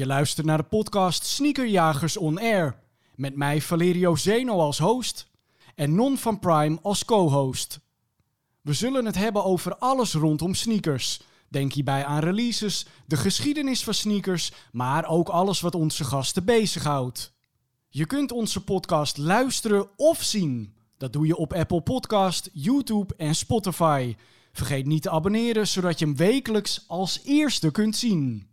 Je luistert naar de podcast Sneakerjagers On Air. Met mij Valerio Zeno als host en Non van Prime als co-host. We zullen het hebben over alles rondom sneakers. Denk hierbij aan releases, de geschiedenis van sneakers, maar ook alles wat onze gasten bezighoudt. Je kunt onze podcast luisteren of zien. Dat doe je op Apple Podcast, YouTube en Spotify. Vergeet niet te abonneren, zodat je hem wekelijks als eerste kunt zien.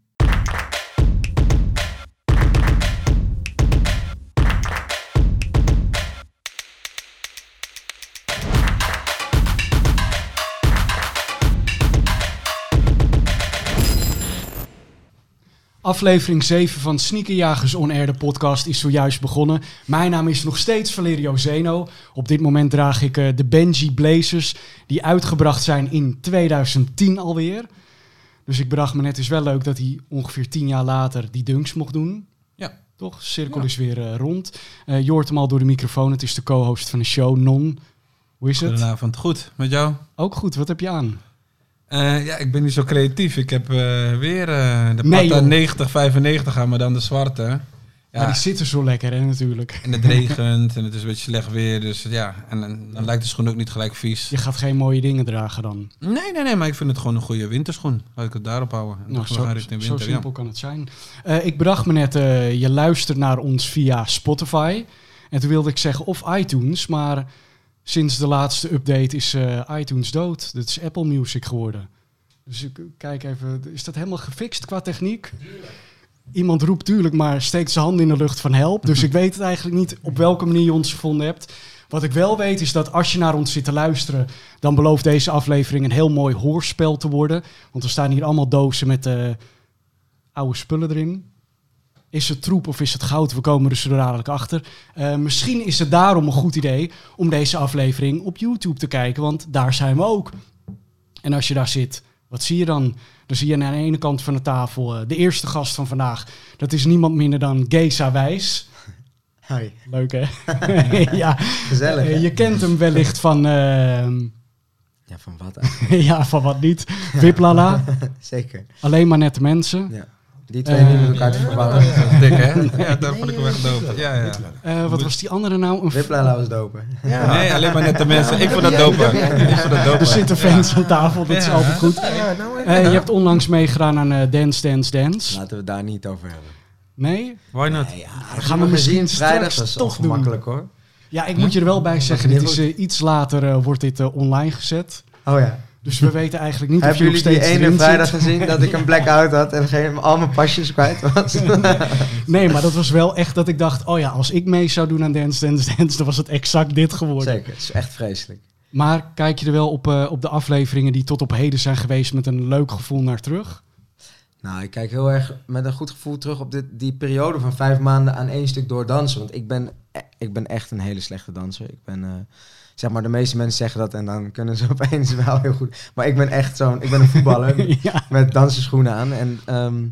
Aflevering 7 van Sneakerjagers On Air, de podcast, is zojuist begonnen. Mijn naam is nog steeds Valerio Zeno. Op dit moment draag ik eh, de Benji Blazers, die uitgebracht zijn in 2010 alweer. Dus ik bedacht me net, het is wel leuk dat hij ongeveer 10 jaar later die dunks mocht doen. Ja. Toch? Cirkel Ja. is weer eh, rond. Eh je hoort hem al door de microfoon. Het is de co-host van de show, Non. Hoe is het? Goedenavond. Goed, met jou? Ook goed, wat heb je aan? Eh, ja, ik ben niet zo creatief. Ik heb eh, weer eh, de Nee, Pata joh. 9095 aan, maar dan de zwarte. Ja, Maar die zitten zo lekker, hè, natuurlijk. en het regent en het is een beetje slecht weer. Dus ja, en, dan- dan lijkt de schoen ook niet gelijk vies. Je gaat geen mooie dingen dragen dan. Nee, nee, nee, maar ik vind het gewoon een goede winterschoen. Laat ik het daarop houden. En Nou, zo, gaan richting zo winter, ja. simpel kan het zijn. Ik bedacht me net, je luistert naar ons via Spotify. En toen wilde ik zeggen of iTunes, maar sinds de laatste update is eh, iTunes dood. Dat is Apple Music geworden. Dus ik kijk even, is dat helemaal gefixt qua techniek? Iemand roept tuurlijk, maar steekt zijn hand in de lucht van help. Dus ik weet het eigenlijk niet op welke manier je ons gevonden hebt. Wat ik wel weet is dat als je naar ons zit te luisteren, dan belooft deze aflevering een heel mooi hoorspel te worden. Want er staan hier allemaal dozen met eh, oude spullen erin. Is het troep of is het goud? We komen er zo dadelijk achter. Eh, misschien is het daarom een goed idee om deze aflevering op YouTube te kijken, want daar zijn we ook. En als je daar zit, wat zie je dan? Dan zie je aan de ene kant van de tafel eh, de eerste gast van vandaag. Dat is niemand minder dan Geza Wijs. Hoi, Leuk hè? ja, gezellig. eh, hè? je kent hem wellicht van, ehm, Ja, van wat eigenlijk? ja, van wat niet. Wiplala, Zeker. alleen maar nette mensen. Ja. Die twee niet met elkaar te verwarren. Dat dik, hè? Ja, daar vond ik hem echt dope. Ja, ja. Eh, wat was die andere nou? Een Wiplala was doper. Nee, alleen maar nette mensen. Ik vond dat doper. Ik vond dat doper. er zitten fans aan tafel, dat is Ja. altijd goed. Ja, nou Eh, je hebt onlangs meegedaan aan eh, Dance Dance Dance. Laten we het daar niet over hebben. Nee? Why not? Nee, ja, Dan gaan we misschien vrijdag, straks dat toch toch makkelijk hoor. Ja, ik moet je er wel bij zeggen, dit is iets later wordt dit online gezet. Oh ja. Dus we weten eigenlijk niet of Hebben je nog jullie die ene vrijdag zit. gezien dat ik een blackout had en geen, al mijn pasjes kwijt was? Nee, maar dat was wel echt dat ik dacht, oh ja, als ik mee zou doen aan Dance Dance Dance, dan was het exact dit geworden. Zeker, het is echt vreselijk. Maar kijk je er wel op, eh, op de afleveringen die tot op heden zijn geweest met een leuk gevoel naar terug? Nou, ik kijk heel erg met een goed gevoel terug op dit, die periode van vijf maanden aan één stuk door dansen. Want ik ben, ik ben echt een hele slechte danser. Ik ben, eh, zeg maar, de meeste mensen zeggen dat en dan kunnen ze opeens wel heel goed. Maar ik ben echt zo'n, ik ben een voetballer ja. met dansenschoenen aan. En ehm,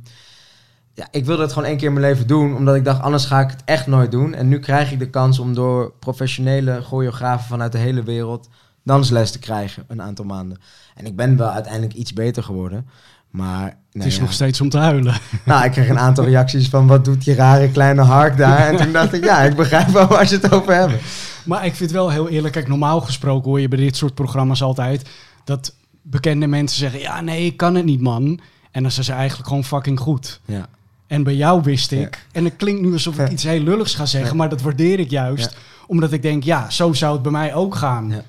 ja, ik wilde het gewoon één keer in mijn leven doen, omdat ik dacht, anders ga ik het echt nooit doen. En nu krijg ik de kans om door professionele choreografen vanuit de hele wereld dansles te krijgen, een aantal maanden. En ik ben wel uiteindelijk iets beter geworden. Maar Het nee, is ja. nog steeds om te huilen. Nou, ik kreeg een aantal reacties van wat doet die rare kleine hark daar? En toen dacht ik, ja, ik begrijp wel waar ze het over hebben. Maar ik vind wel heel eerlijk, kijk, normaal gesproken hoor je bij dit soort programma's altijd dat bekende mensen zeggen, ja nee, ik kan het niet man. En dan zijn ze eigenlijk gewoon fucking goed. Ja. En bij jou wist ik, Ja. en het klinkt nu alsof ik iets heel lulligs ga zeggen, maar dat waardeer ik juist. Omdat ik denk, ja, zo zou het bij mij ook gaan. Ja.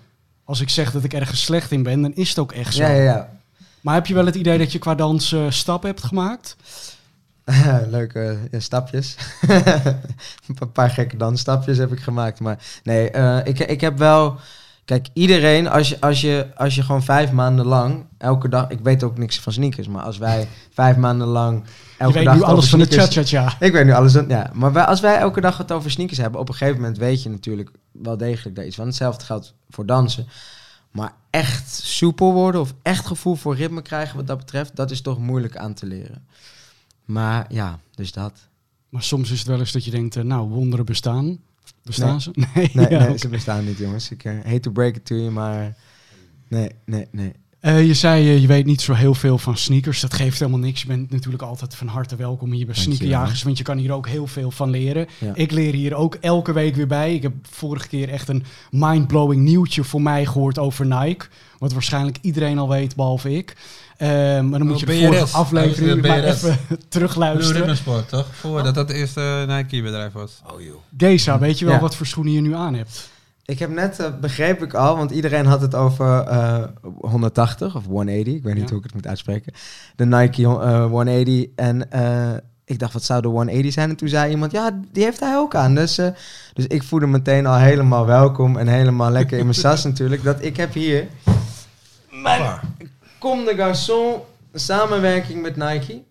Als ik zeg dat ik ergens slecht in ben, dan is het ook echt zo. Ja, ja, ja. Maar heb je wel het idee dat je qua dans eh, stappen hebt gemaakt? Leuke ja, stapjes. een paar gekke dansstapjes heb ik gemaakt. Maar nee, eh, ik, ik heb wel... Kijk, iedereen, als je, als, je, als je gewoon vijf maanden lang, elke dag... Ik weet ook niks van sneakers, maar als wij vijf maanden lang... Elke je weet dag nu alles van de sneakers- cha-cha-cha. Ik weet nu alles. van- Ja, maar wij, als wij elke dag het over sneakers hebben, op een gegeven moment weet je natuurlijk wel degelijk daar iets van. Hetzelfde geldt voor dansen. Maar echt soepel worden of echt gevoel voor ritme krijgen wat dat betreft, dat is toch moeilijk aan te leren. Maar ja, dus dat. Maar soms is het wel eens dat je denkt, eh, nou, wonderen bestaan. Bestaan Nee. ze? Nee, Nee, ja, nee oké. ze bestaan niet, jongens. Ik eh, hate to break it to you, maar nee, nee, nee. Eh, je zei, eh, je weet niet zo heel veel van sneakers. Dat geeft helemaal niks. Je bent natuurlijk altijd van harte welkom hier bij. Sneakerjagers. Want je kan hier ook heel veel van leren. Ja. Ik leer hier ook elke week weer bij. Ik heb vorige keer echt een mind-blowing nieuwtje voor mij gehoord over Nike. Wat waarschijnlijk iedereen al weet, behalve ik. Eh, maar dan moet je de BRS. vorige aflevering was maar BRS. even Blue terugluisteren. Ribbon Sport, toch? Voordat dat het eerste Nike-bedrijf was. Oh joh. Geza, weet je wel Ja. wat voor schoenen je nu aan hebt? Ik heb net, eh, begreep ik al, want iedereen had het over eh, 180 of 180. Ik weet niet Ja. hoe ik het moet uitspreken. De Nike eh, 180. En eh, ik dacht, wat zou de 180 zijn? En toen zei iemand, ja, die heeft hij ook aan. Dus, eh, dus ik voelde meteen al helemaal welkom en helemaal lekker in mijn sas natuurlijk. Dat ik heb hier mijn Comme de Garçon samenwerking met Nike.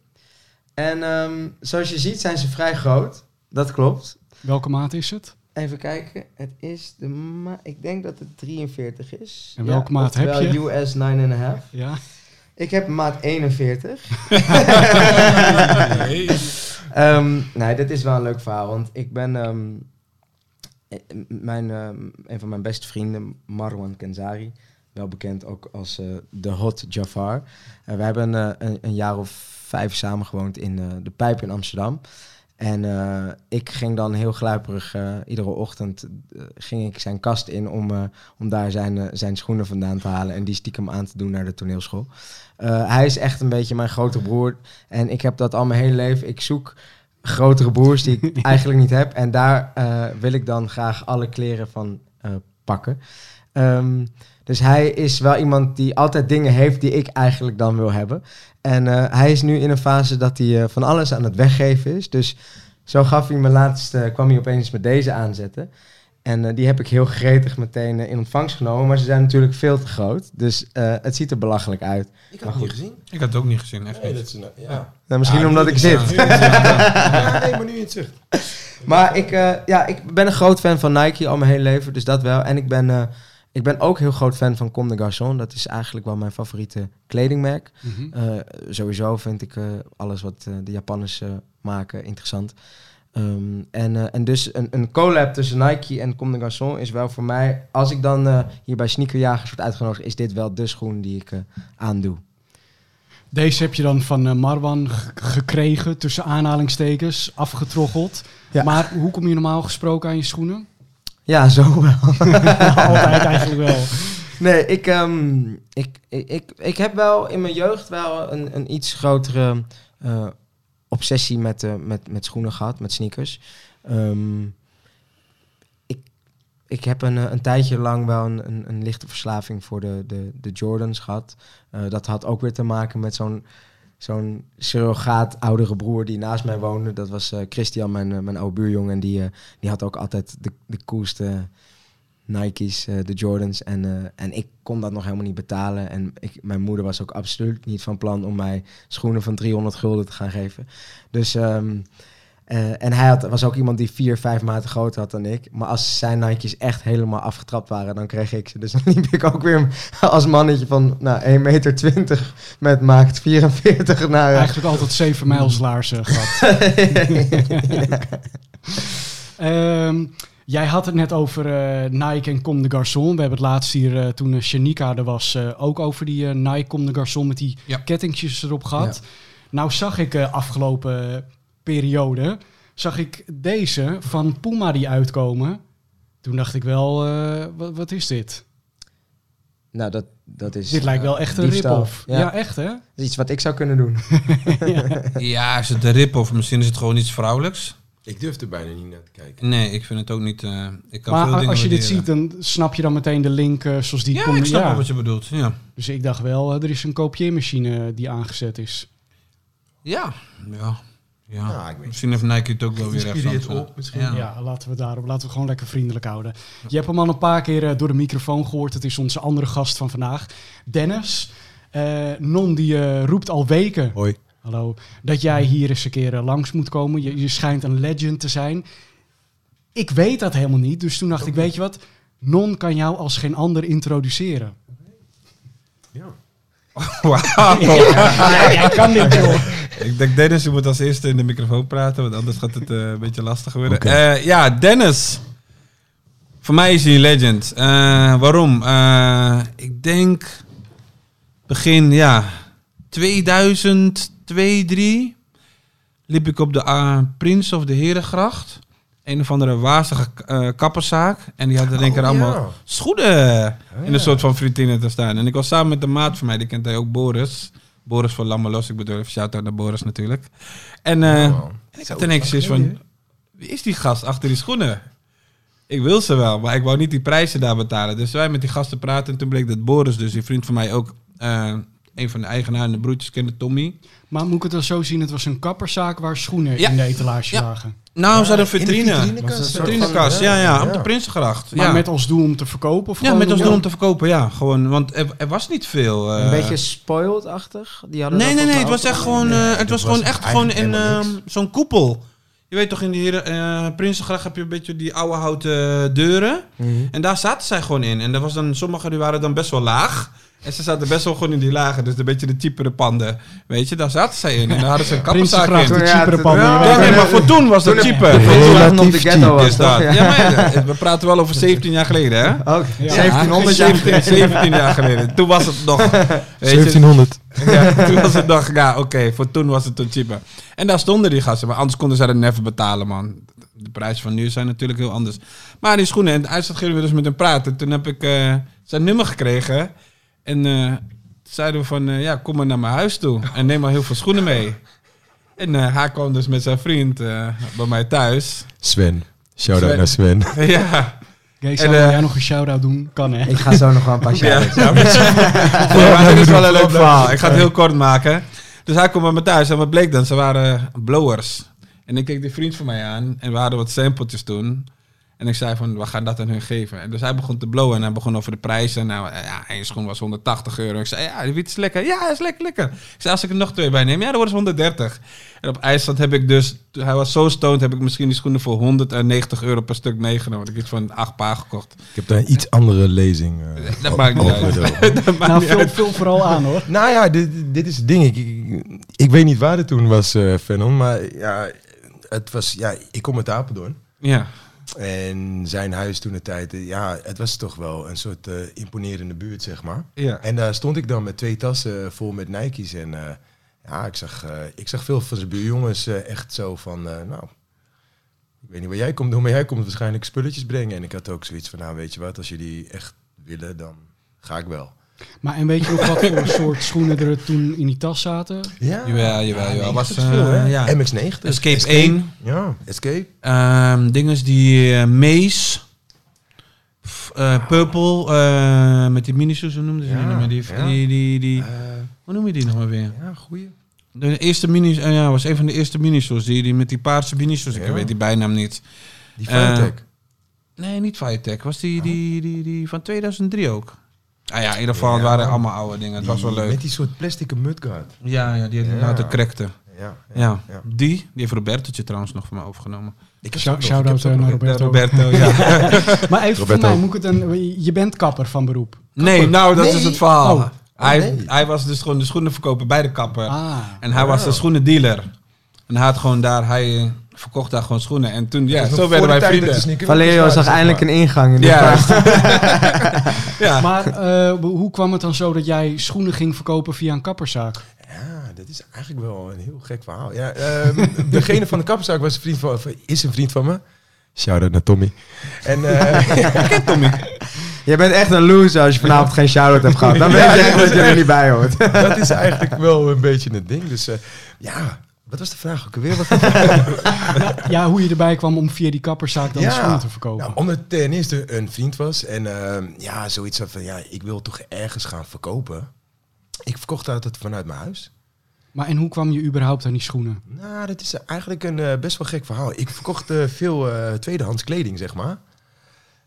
En ehm, zoals je ziet zijn ze vrij groot. Dat klopt. Welke maat is het? Even kijken. Het is de ma Ik denk dat het 43 is. En welke maat heb je? US 9,5. Ja. Ik heb maat 41. Ehm, nee, dit is wel een leuk verhaal. Want ik ben... ehm, eh, mijn, ehm, een van mijn beste vrienden, Marwan Kenzari... Wel bekend ook als eh, de Hot Jafar. Eh, we hebben eh, een, een jaar of vijf samen gewoond in eh, de Pijp in Amsterdam. En eh, ik ging dan heel gluiperig, eh, iedere ochtend eh, ging ik zijn kast in om, om daar zijn, zijn schoenen vandaan te halen en die stiekem aan te doen naar de toneelschool. Hij is echt een beetje mijn grote broer en ik heb dat al mijn hele leven. Ik zoek grotere broers die ik eigenlijk niet heb en daar wil ik dan graag alle kleren van pakken. Ehm, dus hij is wel iemand die altijd dingen heeft die ik eigenlijk dan wil hebben. En eh, hij is nu in een fase dat hij eh, van alles aan het weggeven is. Dus zo gaf hij me laatst, eh, kwam hij opeens met deze aanzetten. En eh, die heb ik heel gretig meteen in ontvangst genomen. Maar ze zijn natuurlijk veel te groot. Dus eh, het ziet er belachelijk uit. Ik had het niet gezien. Ik had het ook niet gezien, echt Nee, niet. dat is ja. Nou, misschien Ja, omdat ik zit. Ja, nee, maar nu in het zicht. Maar ik, eh, ja, ik ben een groot fan van Nike al mijn hele leven, dus dat wel. En ik ben, eh, ik ben ook heel groot fan van Comme des Garçons. Dat is eigenlijk wel mijn favoriete kledingmerk. Mhm. Eh, sowieso vind ik eh, alles wat eh, de Japanners maken interessant. Ehm, en, en dus een, een collab tussen Nike en Comme des Garçons is wel voor mij... Als ik dan hier bij Sneakerjagers word uitgenodigd... is dit wel de schoen die ik aandoe. Deze heb je dan van Marwan gekregen, tussen aanhalingstekens, afgetroggeld. Ja. Maar hoe kom je normaal gesproken aan je schoenen? Ja, zo wel. Altijd eigenlijk wel. Nee, ik, ehm, ik, ik, ik, ik heb wel in mijn jeugd wel een, een iets grotere eh, obsessie met, eh, met, met schoenen gehad, met sneakers. Ehm, ik, ik heb een, eh, een tijdje lang wel een, een, een lichte verslaving voor de, de, de Jordans gehad. Eh, dat had ook weer te maken met zo'n zo'n surrogaat oudere broer die naast mij woonde. Dat was eh, Christian, mijn, eh, mijn oude buurjongen. En die, eh, die had ook altijd de, de coolste Nike's, de Jordans. En, en ik kon dat nog helemaal niet betalen. En ik, mijn moeder was ook absoluut niet van plan om mij schoenen van 300 gulden te gaan geven. Dus, ehm, eh, en hij had, was ook iemand die vier, vijf maten groter had dan ik. Maar als zijn Nike's echt helemaal afgetrapt waren, dan kreeg ik ze. Dus dan liep ik ook weer als mannetje van nou, 1,20 meter met maakt 44 naar... Eigenlijk altijd zeven mijls laarzen gehad. Ehm, jij had het net over eh, Nike en Comme des Garçons. We hebben het laatst hier, eh, toen uh, Shanika er was, eh, ook over die eh, Nike Comme des Garçons met die Ja. kettingjes erop gehad. Nou zag ik eh, afgelopen periode, zag ik deze van Puma die uitkomen. Toen dacht ik wel, eh, wat, wat is dit? nou, dat, dat is... dit lijkt wel eh, echt een rip-off. Ja. Ja. echt hè? Dat is iets wat ik zou kunnen doen. Ja, is het de rip of misschien is het gewoon iets vrouwelijks? Ik durf er bijna niet naar te kijken. Nee, ik vind het ook niet... eh, ik kan Maar veel als je dit ziet, dan snap je dan meteen de link eh, zoals die Ja, komt. ik snap wel wat je bedoelt. Ja. Dus ik dacht wel, er is een kopieermachine die aangezet is. Ja. Ja. Ja. Ja, ik weet Misschien heeft Nike het ook wel weer even op, misschien. Ja. Ja, laten we daarop, laten we gewoon lekker vriendelijk houden. Je hebt hem al een paar keer eh, door de microfoon gehoord. Het is onze andere gast van vandaag, Dennis. Eh, non die eh, roept al weken, Hoi. hallo, dat jij hier eens een keer langs moet komen. Je, je schijnt een legend te zijn. Ik weet dat helemaal niet, dus toen dacht ik, weet je wat? Non kan jou als geen ander introduceren. Ja. Wauw. Ja, jij kan dit, joh. Ik denk Dennis, je moet als eerste in de microfoon praten, want anders gaat het eh, een beetje lastig worden. Eh, ja, Dennis. Voor mij is hij een legend. Eh, waarom? Ik denk begin, ja, 2002, 3 liep ik op de Prins of de Herengracht. Een of andere wazige eh, kapperszaak. En die hadden denk ik er Oh, allemaal ja. schoenen in ja. een soort van vitrine te staan. En ik was samen met een maat van mij, die kent hij ook, Boris. Boris van Lammelos, ik bedoel even shout-out naar Boris natuurlijk. En, eh, Oh. en ik had in één keer zoiets van, wie is die gast achter die schoenen? Ik wil ze wel, maar ik wou niet die prijzen daar betalen. Dus wij met die gasten praten en toen bleek dat Boris, dus die vriend van mij ook, eh, een van de eigenaren, de broertjes kende, Tommy. Maar moet ik het dan zo zien, het was een kapperszaak waar schoenen Ja. in de etalage Ja. lagen. Nou, ze hadden een in de vitrine. vitrinekast, ja, ja, ja, op de. Prinsengracht. Maar ja. met als doel om te verkopen? Of ja, met als doel om te verkopen, ja. Gewoon, want er, er was niet veel. eh, Een beetje spoiled-achtig? Die hadden Nee, nee, nee. volgens Het was echt gewoon, Nee, eh, het was was gewoon echt gewoon in ehm, zo'n koepel. Je weet toch, in die heren- eh Prinsengracht heb je een beetje die oude houten deuren. Mhm. En daar zaten zij gewoon in. En er was dan, sommige die waren dan best wel laag. En ze zaten best wel gewoon in die lagen. Dus een beetje de cheapere panden. Weet je, daar zaten zij in. En daar hadden ze een Prinsengracht, in. de cheapere panden. ja, nee, maar voor toen was dat cheaper. Het de ghetto was, Is dat. toch? Ja, maar ja, we praten wel over 17 jaar geleden, hè? Ook Ja. 1700 jaar 17, 17 jaar geleden. Toen was het nog. Weet je, 1700. ja, toen was het nog, ja, oké, voor toen was het toen cheaper. En daar stonden die gasten, maar anders konden zij dat never betalen, man. De prijzen van nu zijn natuurlijk heel anders. Maar die schoenen, en uitzet gingen we dus met hem praten. Toen heb ik eh, zijn nummer gekregen. En eh, zeiden we van, eh, ja, kom maar naar mijn huis toe. En neem maar heel veel schoenen mee. En eh, hij kwam dus met zijn vriend eh, bij mij thuis. Sven. Shout-out Sven. naar Sven. ja, En, zou jij nog een shout-out doen? Kan hè? Ik ga zo nog wel een paar Ja, shout ja, dit is wel een leuk verhaal. Ik ga het heel kort maken. Dus hij komt bij me thuis en wat bleek dan? Ze waren blowers. En ik keek die vriend van mij aan en we hadden wat sampletjes toen. En ik zei van, we gaan dat aan hun geven. En dus hij begon te blowen en hij begon over de prijzen. Nou, eh, ja, één schoen was 180 euro. Ik zei, ja, die wiet is lekker. Ja, is lekker, lekker. Ik zei, als ik er nog twee bij neem, ja, dan wordt het 130. En op IJsland heb ik dus, hij was zo stoned, heb ik misschien die schoenen voor 190 euro per stuk meegenomen. Ik heb iets van acht paar gekocht. Ik heb daar een iets andere lezing. eh, Dat maakt niet over uit. de- Dat maakt Nou, niet vul, uit. vul vooral aan hoor. Nou ja, dit, dit is het ding. Ik, ik, ik weet niet waar het toen was, eh Venom. Maar ja, het was, ja, ik kom uit Apeldoorn. Ja. En zijn huis toen de tijd, eh, ja, het was toch wel een soort eh, imponerende buurt, zeg maar. Ja. En daar stond ik dan met twee tassen vol met Nike's. En eh, ja, ik zag, ik zag veel van zijn buurjongens echt zo van, nou, ik weet niet waar jij komt doen, maar jij komt waarschijnlijk spulletjes brengen. En ik had ook zoiets van, nou weet je wat, als jullie echt willen, dan ga ik wel. Maar en weet je nog wat voor soort schoenen er toen in die tas zaten? Ja, Jawel, jawel, jawel. Was, veel, hè? eh, ja. MX-90. Escape 1. Ja, Escape. Ehm dinges die eh Maze. F- eh, Purple. eh, met die minisoes, hoe noemden ze die Ja, nog maar? Die, ja. die, die, die- Eh, hoe noem je die nog maar weer? ja, goeie. De eerste mini, ja, was een van de eerste minisoes. Die, die met die paarse minisoes. Ik Ja. weet die bijnaam niet. Die Firetech. Nee, niet Firetech. Was die, die, die, die van 2003 ook? Ah ja, in ieder geval, het Ja. waren allemaal oude dingen. Het was wel leuk. Met die soort plastic mudguard. Ja, ja, die Ja. later crackte. Ja, Ja, ja. die, die heeft Robertetje trouwens nog van mij overgenomen. Ik heb Shout- ze ook nog, ik shout-out, ze ook eh, nog. naar Roberto. ja. Maar even voor Roberto. mij, moet ik het een, je bent kapper van beroep. Nee, nou, dat Nee. is het verhaal. Oh. Hij, nee. hij was dus gewoon de schoenenverkoper bij de kapper. Ah. En hij was de schoenendealer. En hij had gewoon daar, hij eh, verkocht daar gewoon schoenen. En toen, ja, zo werden wij vrienden. Valerio zag eindelijk een ingang in de Ja. Ja. Maar eh, hoe kwam het dan zo dat jij schoenen ging verkopen via een kapperszaak? Ja, dat is eigenlijk wel een heel gek verhaal. Ja, ehm, degene van de kapperszaak was een vriend van, is een vriend van me. Shout-out naar Tommy. En eh, Je bent echt een loser als je vanavond geen shout-out hebt gehad. Dan weet je echt dat je er niet bij hoort. dat is eigenlijk wel een beetje het ding. Dus eh, ja, wat was de vraag ook alweer? Wat Ja, hoe je erbij kwam om via die kapperszaak dan Ja. schoenen te verkopen. Nou, omdat het ten eerste een vriend was. En ehm, ja, zoiets van, ja, ik wil toch ergens gaan verkopen. Ik verkocht altijd vanuit mijn huis. Maar en hoe kwam je überhaupt aan die schoenen? Nou, dat is eigenlijk een eh, best wel gek verhaal. Ik verkocht eh, veel eh, tweedehands kleding, zeg maar.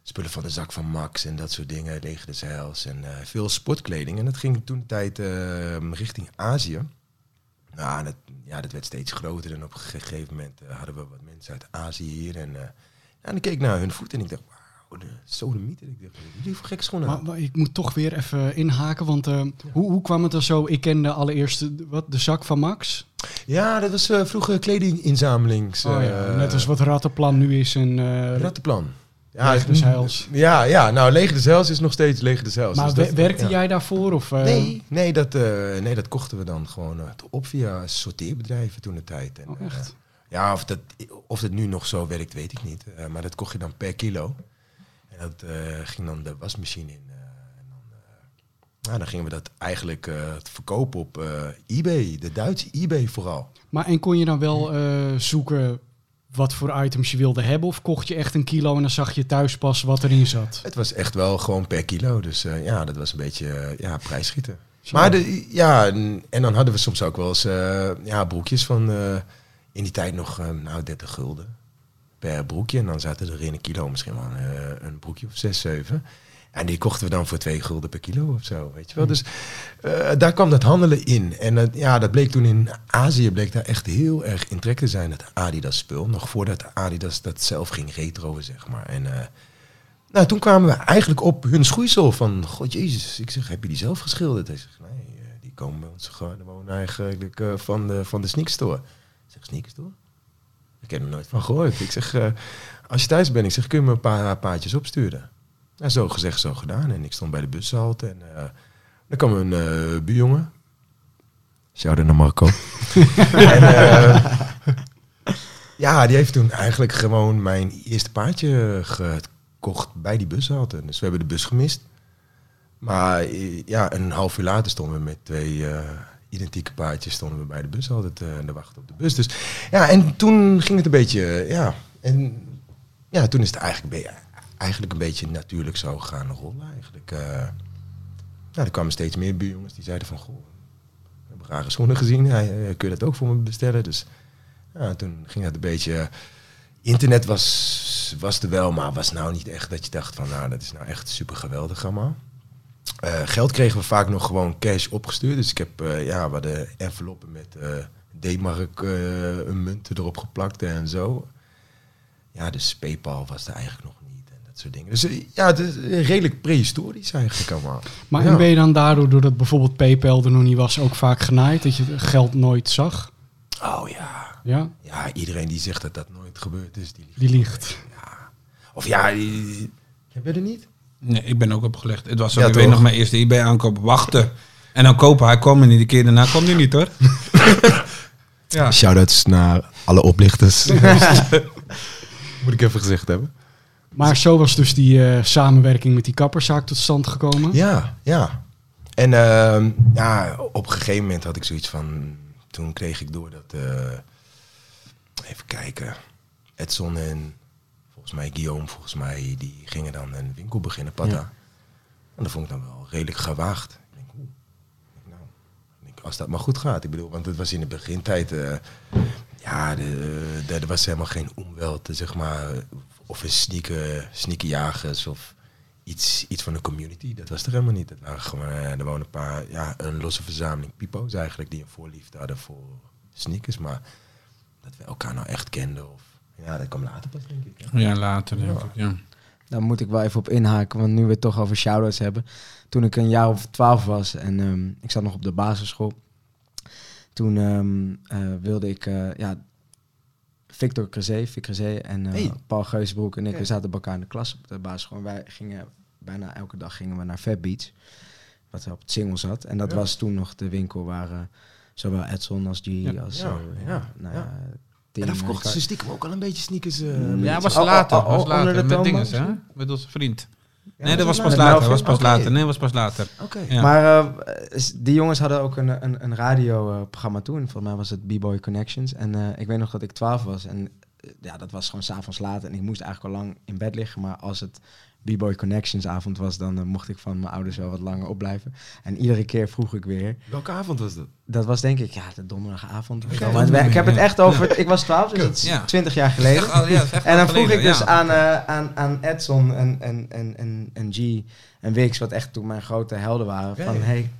Spullen van de zak van Max en dat soort dingen, Leger de Zeils en veel sportkleding. En dat ging toen de tijd eh, richting Azië. Nou, dat, ja, dat werd steeds groter en op een gegeven moment eh, hadden we wat mensen uit Azië hier. En, eh, en ik keek naar hun voeten en ik dacht, wauw, de sodemieter. Ik dacht, jullie voor gekke schoenen? Maar, maar ik moet toch weer even inhaken, want eh, hoe, hoe kwam het dan zo? Ik kende allereerst de, wat, de zak van Max. Ja, dat was eh, vroeger kledinginzamelings... Oh ja, eh, net als wat Rattenplan nu is. En, eh, Rattenplan. Ja, Leger des Heils. Ja, ja, nou, Leger des Heils is nog steeds Leger des Heils. Maar Dus dat- werkte ja. jij daarvoor? Of, eh, Nee, nee, dat, eh, nee, dat kochten we dan gewoon eh, op via sorteerbedrijven toen de tijd. En, Oh, echt? ja, of dat, of dat nu nog zo werkt, weet ik niet. Maar dat kocht je dan per kilo. En dat ging dan de wasmachine in. en dan, nou, dan gingen we dat eigenlijk verkopen op eBay, de Duitse eBay vooral. Maar en kon je dan wel zoeken wat voor items je wilde hebben? Of kocht je echt een kilo en dan zag je thuis pas wat erin zat? Het was echt wel gewoon per kilo. Dus eh, ja, dat was een beetje eh, ja, prijsschieten. Zo. Maar de, ja, en, en dan hadden we soms ook wel eens eh, ja, broekjes van in die tijd nog nou, 30 gulden per broekje. En dan zaten er in een kilo misschien wel een broekje of 6, 7. En die kochten we dan voor 2 gulden per kilo of zo, weet je wel. Dus eh, daar kwam dat handelen in. En ja, dat bleek toen in Azië bleek daar echt heel erg in trek te zijn, dat Adidas spul. Nog voordat Adidas dat zelf ging retroen, zeg maar. En eh, nou, toen kwamen we eigenlijk op hun schoeisel van, god jezus, ik zeg, heb je die zelf geschilderd? Hij zegt, nee, eh, die komen bij ons gewoon eigenlijk van de, van de sneakstore. Ik zeg, sneakstore? Ik heb er nooit van gehoord. Ik zeg, als je thuis bent, ik zeg, kun je me een paar paardjes opsturen? Nou, zo gezegd, zo gedaan. En ik stond bij de bushalte en eh dan kwam een eh buurjongen. Shout-out naar Marco. en, eh, ja, die heeft toen eigenlijk gewoon mijn eerste paardje gekocht bij die bushalte. Dus we hebben de bus gemist. Maar ja, een half uur later stonden we met twee identieke paardjes stonden we bij de bus altijd te wachten op de bus. Dus ja, en toen ging het een beetje, ja, en ja, toen is het eigenlijk, een be- eigenlijk een beetje natuurlijk zo gaan rollen eigenlijk. eh. ja, er kwamen steeds meer buurjongens die zeiden van, goh, we hebben rare schoenen gezien, kun je dat ook voor me bestellen? Dus ja, toen ging het een beetje, internet was, was er wel, maar was nou niet echt dat je dacht van, nou, dat is nou echt super geweldig allemaal. Eh, geld kregen we vaak nog gewoon cash opgestuurd. Dus ik heb eh, ja, we hadden enveloppen met D-mark munten erop geplakt en zo. Ja, dus PayPal was er eigenlijk nog niet dat soort dingen. Dus eh, ja, het is eh, redelijk prehistorisch eigenlijk allemaal. Maar Ja. en ben je dan daardoor, doordat bijvoorbeeld PayPal er nog niet was, ook vaak genaaid? Dat je het geld nooit zag? Oh ja. Ja, Ja, iedereen die zegt dat dat nooit gebeurd is, die liegt. die liegt. Of ja, die... Heb je er niet? Nee, ik ben ook opgelegd. Het was zo, Ja, ik weet nog mijn eerste eBay aankoop. Wachten. En dan kopen. Hij kwam er niet. De keer daarna kwam hij niet hoor. ja. Shoutouts naar alle oplichters. Moet ik even gezegd hebben. Maar zo was dus die eh, samenwerking met die kapperszaak tot stand gekomen. Ja, ja. En ehm, ja, op een gegeven moment had ik zoiets van... Toen kreeg ik door dat... eh, even kijken. Edson en volgens mij Guillaume, volgens mij... die gingen dan een winkel beginnen, Pata. Ja. En dat vond ik dan wel redelijk gewaagd. Ik denk, oeh. Nou, ik denk, als dat maar goed gaat. Ik bedoel, want het was in de begintijd... eh, ja, er was helemaal geen omweld, zeg maar... Of een sneaker, sneakerjagers of iets, iets van de community. Dat was er helemaal niet. Het waren gewoon, eh, er wonen een paar, ja, een losse verzameling pipo's eigenlijk die een voorliefde hadden voor sneakers. Maar dat we elkaar nou echt kenden. Of, ja, dat kwam later pas, denk ik. hè. ja, later denk ik. Ja. Daar moet ik wel even op inhaken, want nu we het toch over shout-outs hebben. Toen ik een jaar of twaalf was en ehm, ik zat nog op de basisschool. Toen ehm, eh, wilde ik, eh, ja, Victor Crezé, Vic Crezé en eh, Hey. Paul Geusbroek en ik, we zaten bij elkaar in de klas op de basisschool. Wij gingen bijna elke dag gingen we naar Fat Beach, wat op het single zat. En dat Ja. was toen nog de winkel waar eh, zowel Edson als G Ja. als Ja, eh, ja, nou ja. ja, En eh, verkochten ze stiekem ook al een beetje sneakers. Ja, was Oh, later. oh, oh, was onder later de met dinges, hè? Met onze vriend. Ja, Nee, dat was pas later. Melvin? was pas later. Nee, was pas later. Oké. Ja. Maar eh, die jongens hadden ook een, een, een radioprogramma toen. Volgens mij was het B-Boy Connections. En eh, ik weet nog dat ik 12 was. En eh, ja, dat was gewoon s'avonds laat. En ik moest eigenlijk al lang in bed liggen. Maar als het B-Boy Connections avond was, dan eh, mocht ik van mijn ouders wel wat langer opblijven. En iedere keer vroeg ik weer. Welke avond was dat? Dat was denk ik, ja, de donderdagavond. Ik Maar het heb het echt over... Ik was 12, dus dat is Ja. 20 jaar geleden. Echt ja, En dan vroeg ik dus ja. aan, eh, aan, aan Edson en, en, en, en, en G en Wix, wat echt toen mijn grote helden waren, van hey,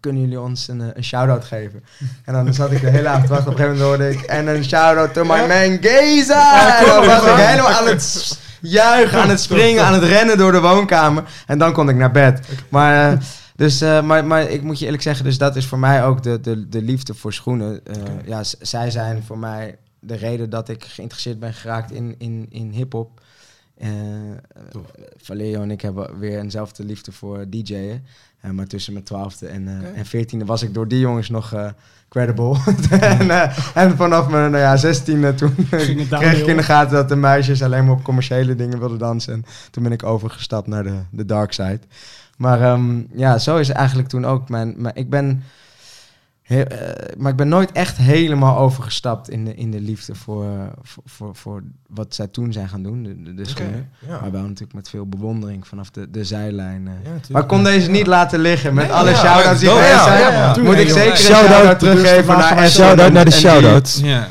kunnen jullie ons een, eh, een shout-out geven? En dan zat ik de hele avond te wachten. Op een gegeven moment hoorde ik, en een shout-out to my man Geza! en dan was ik helemaal aan het juichen, aan het springen, aan het rennen door de woonkamer. En dan kon ik naar bed. Maar... eh, dus, eh, maar, maar ik moet je eerlijk zeggen, dus dat is voor mij ook de, de, de liefde voor schoenen. Eh, Ja, zij zijn voor mij de reden dat ik geïnteresseerd ben geraakt in, in, in hip-hop. Valerio en ik hebben weer eenzelfde liefde voor DJ'en. Eh, maar tussen mijn twaalfde en, eh Oké. en veertiende was ik door die jongens nog eh, credible. en, en vanaf mijn nou ja, zestiende toen kreeg ik in de gaten dat de meisjes alleen maar op commerciële dingen wilden dansen. En toen ben ik overgestapt naar de, de dark side. Maar ehm, ja, zo is eigenlijk toen ook mijn... mijn ik ben... Heel, eh, maar ik ben nooit echt helemaal overgestapt in de, in de liefde voor, eh, voor, voor, voor wat zij toen zijn gaan doen, de, de, de schoenen. Ja. Maar wel natuurlijk met veel bewondering vanaf de, de zijlijn. eh. Ja, maar ik kon deze niet laten liggen. Met Nee, alle ja, shout-outs die geweest zijn, ja, ja. moet ik zeker een Shout-out teruggeven naar Essel Shout-out naar de shout-outs. Ja.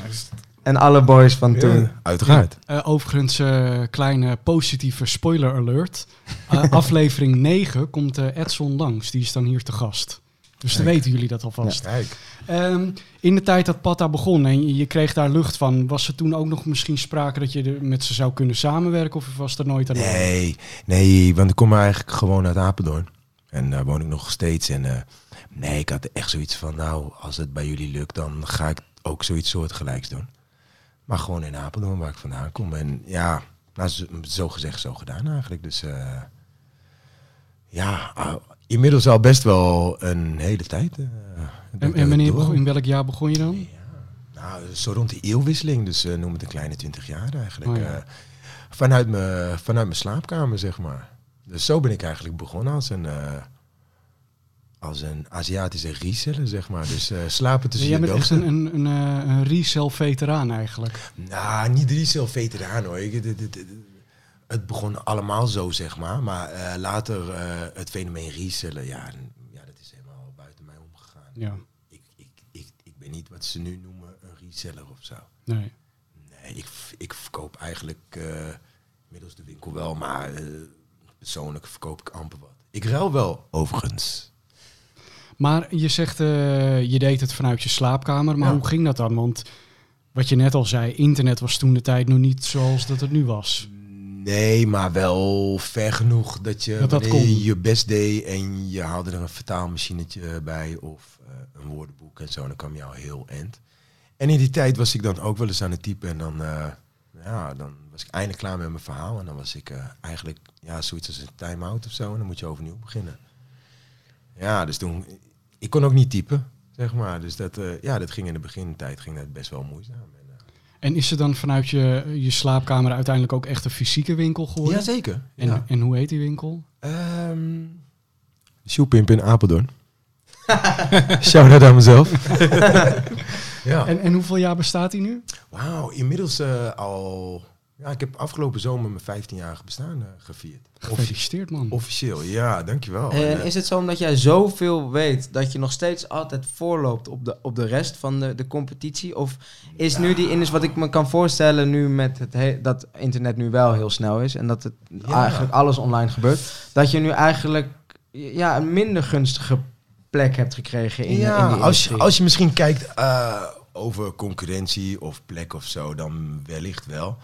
En alle boys van toen. Ja, uiteraard. Eh, overigens, eh, kleine positieve spoiler alert. Aflevering 9 komt eh, Edson langs. Die is dan hier te gast. Dus dan weten jullie dat alvast. Kijk. Ehm, in de tijd dat Patta begon en je, kreeg daar lucht van, was er toen ook nog misschien sprake dat je er met ze zou kunnen samenwerken? Of was er nooit aan? Nee, nee, want ik kom eigenlijk gewoon uit Apeldoorn. En daar woon ik nog steeds. En eh, nee, ik had echt zoiets van, nou, als het bij jullie lukt, dan ga ik ook zoiets soortgelijks doen. Maar gewoon in Apeldoorn, waar ik vandaan kom. En ja, nou, zo, gezegd, zo gedaan eigenlijk. Dus eh, ja, ah, inmiddels al best wel een hele tijd. eh, En, wanneer begon, in welk jaar begon je dan? Nou, zo rond de eeuwwisseling, dus eh, noem het een kleine twintig jaar eigenlijk. Oh, ja. eh, vanuit, mijn, vanuit mijn slaapkamer, zeg maar. Dus zo ben ik eigenlijk begonnen als een, als een Aziatische reseller, zeg maar. Dus slapen tussen Jij je bent echt een, een, een, een resell-veteraan eigenlijk. Nou, niet resale veteraan hoor. Ik, het begon allemaal zo, zeg maar. Maar eh, later eh, het fenomeen resellen, ja, ja, dat is helemaal buiten mij omgegaan. Ja, Ik, ik, ik, ik ben niet wat ze nu noemen een reseller of zo. nee. Nee, ik, ik verkoop eigenlijk eh middels de winkel wel, maar persoonlijk verkoop ik amper wat. Ik ruil wel, overigens. Maar je zegt, je deed het vanuit je slaapkamer. Maar Ja. hoe ging dat dan? Want wat je net al zei, internet was toen de tijd nog niet zoals dat het nu was. Nee, maar wel ver genoeg dat je Dat dat wanneer je kon. je best deed en je haalde er een vertaalmachinetje bij of eh, een woordenboek en zo, dan kwam je al heel end. En in die tijd was ik dan ook wel eens aan het typen en dan, eh, ja, dan was ik eindelijk klaar met mijn verhaal en dan was ik eh, eigenlijk ja, zoiets als een time-out of zo en dan moet je overnieuw beginnen. Ja, dus toen, ik kon ook niet typen, zeg maar. Dus dat, eh, ja, dat ging in de begintijd ging dat best wel moeizaam. En, is er dan vanuit je, je slaapkamer uiteindelijk ook echt een fysieke winkel geworden? Jazeker. En, ja. en hoe heet die winkel? Ehm Shoepimp in Apeldoorn. Shout-out aan mezelf. ja. En, en hoeveel jaar bestaat die nu? Wauw, inmiddels eh, al... Ja, ik heb afgelopen zomer mijn 15-jarige bestaan eh, gevierd. Gefeliciteerd man. officieel, ja, dankjewel. En En, is het zo omdat jij zoveel weet dat je nog steeds altijd voorloopt op de, op de rest van de, de competitie? Of is nu die indus wat ik me kan voorstellen nu met het he- dat internet nu wel heel snel is en dat het Ja. eigenlijk alles online gebeurt, dat je nu eigenlijk ja, een minder gunstige plek hebt gekregen in, in ja, die als je, als je misschien kijkt eh, over concurrentie of plek of zo, dan wellicht wel.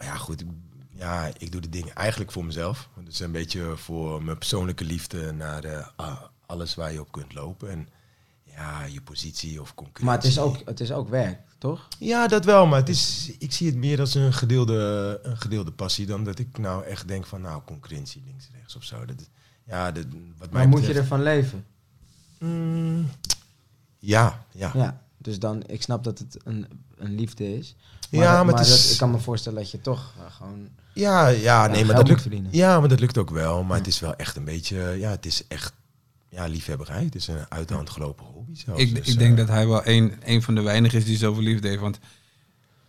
Maar ja, goed, ik- ja, ik doe de dingen eigenlijk voor mezelf. Dus een beetje voor mijn persoonlijke liefde naar de, ah, alles waar je op kunt lopen. En ja, je positie of concurrentie. Maar het is, ook, het is ook werk, toch? Ja, dat wel, maar het is, ik zie het meer als een gedeelde, een gedeelde passie dan dat ik nou echt denk van, nou, concurrentie links rechts of zo. Dat, ja, dat, wat mij Maar moet je ervan leven? Mm, ja, ja. Ja, dus dan, ik snap dat het een, een liefde is. Ja, maar dat- is- ik kan me voorstellen dat je toch eh, gewoon... Ja, ja, nee, maar dat lukt. verdienen. Ja, maar dat lukt ook wel. Maar het is wel echt een beetje, ja, het is echt, ja, liefhebberij. Het is een uit de hand gelopen hobby zelfs. Ik, Dus, ik denk eh, dat hij wel een, een van de weinigen is die zoveel liefde heeft. Want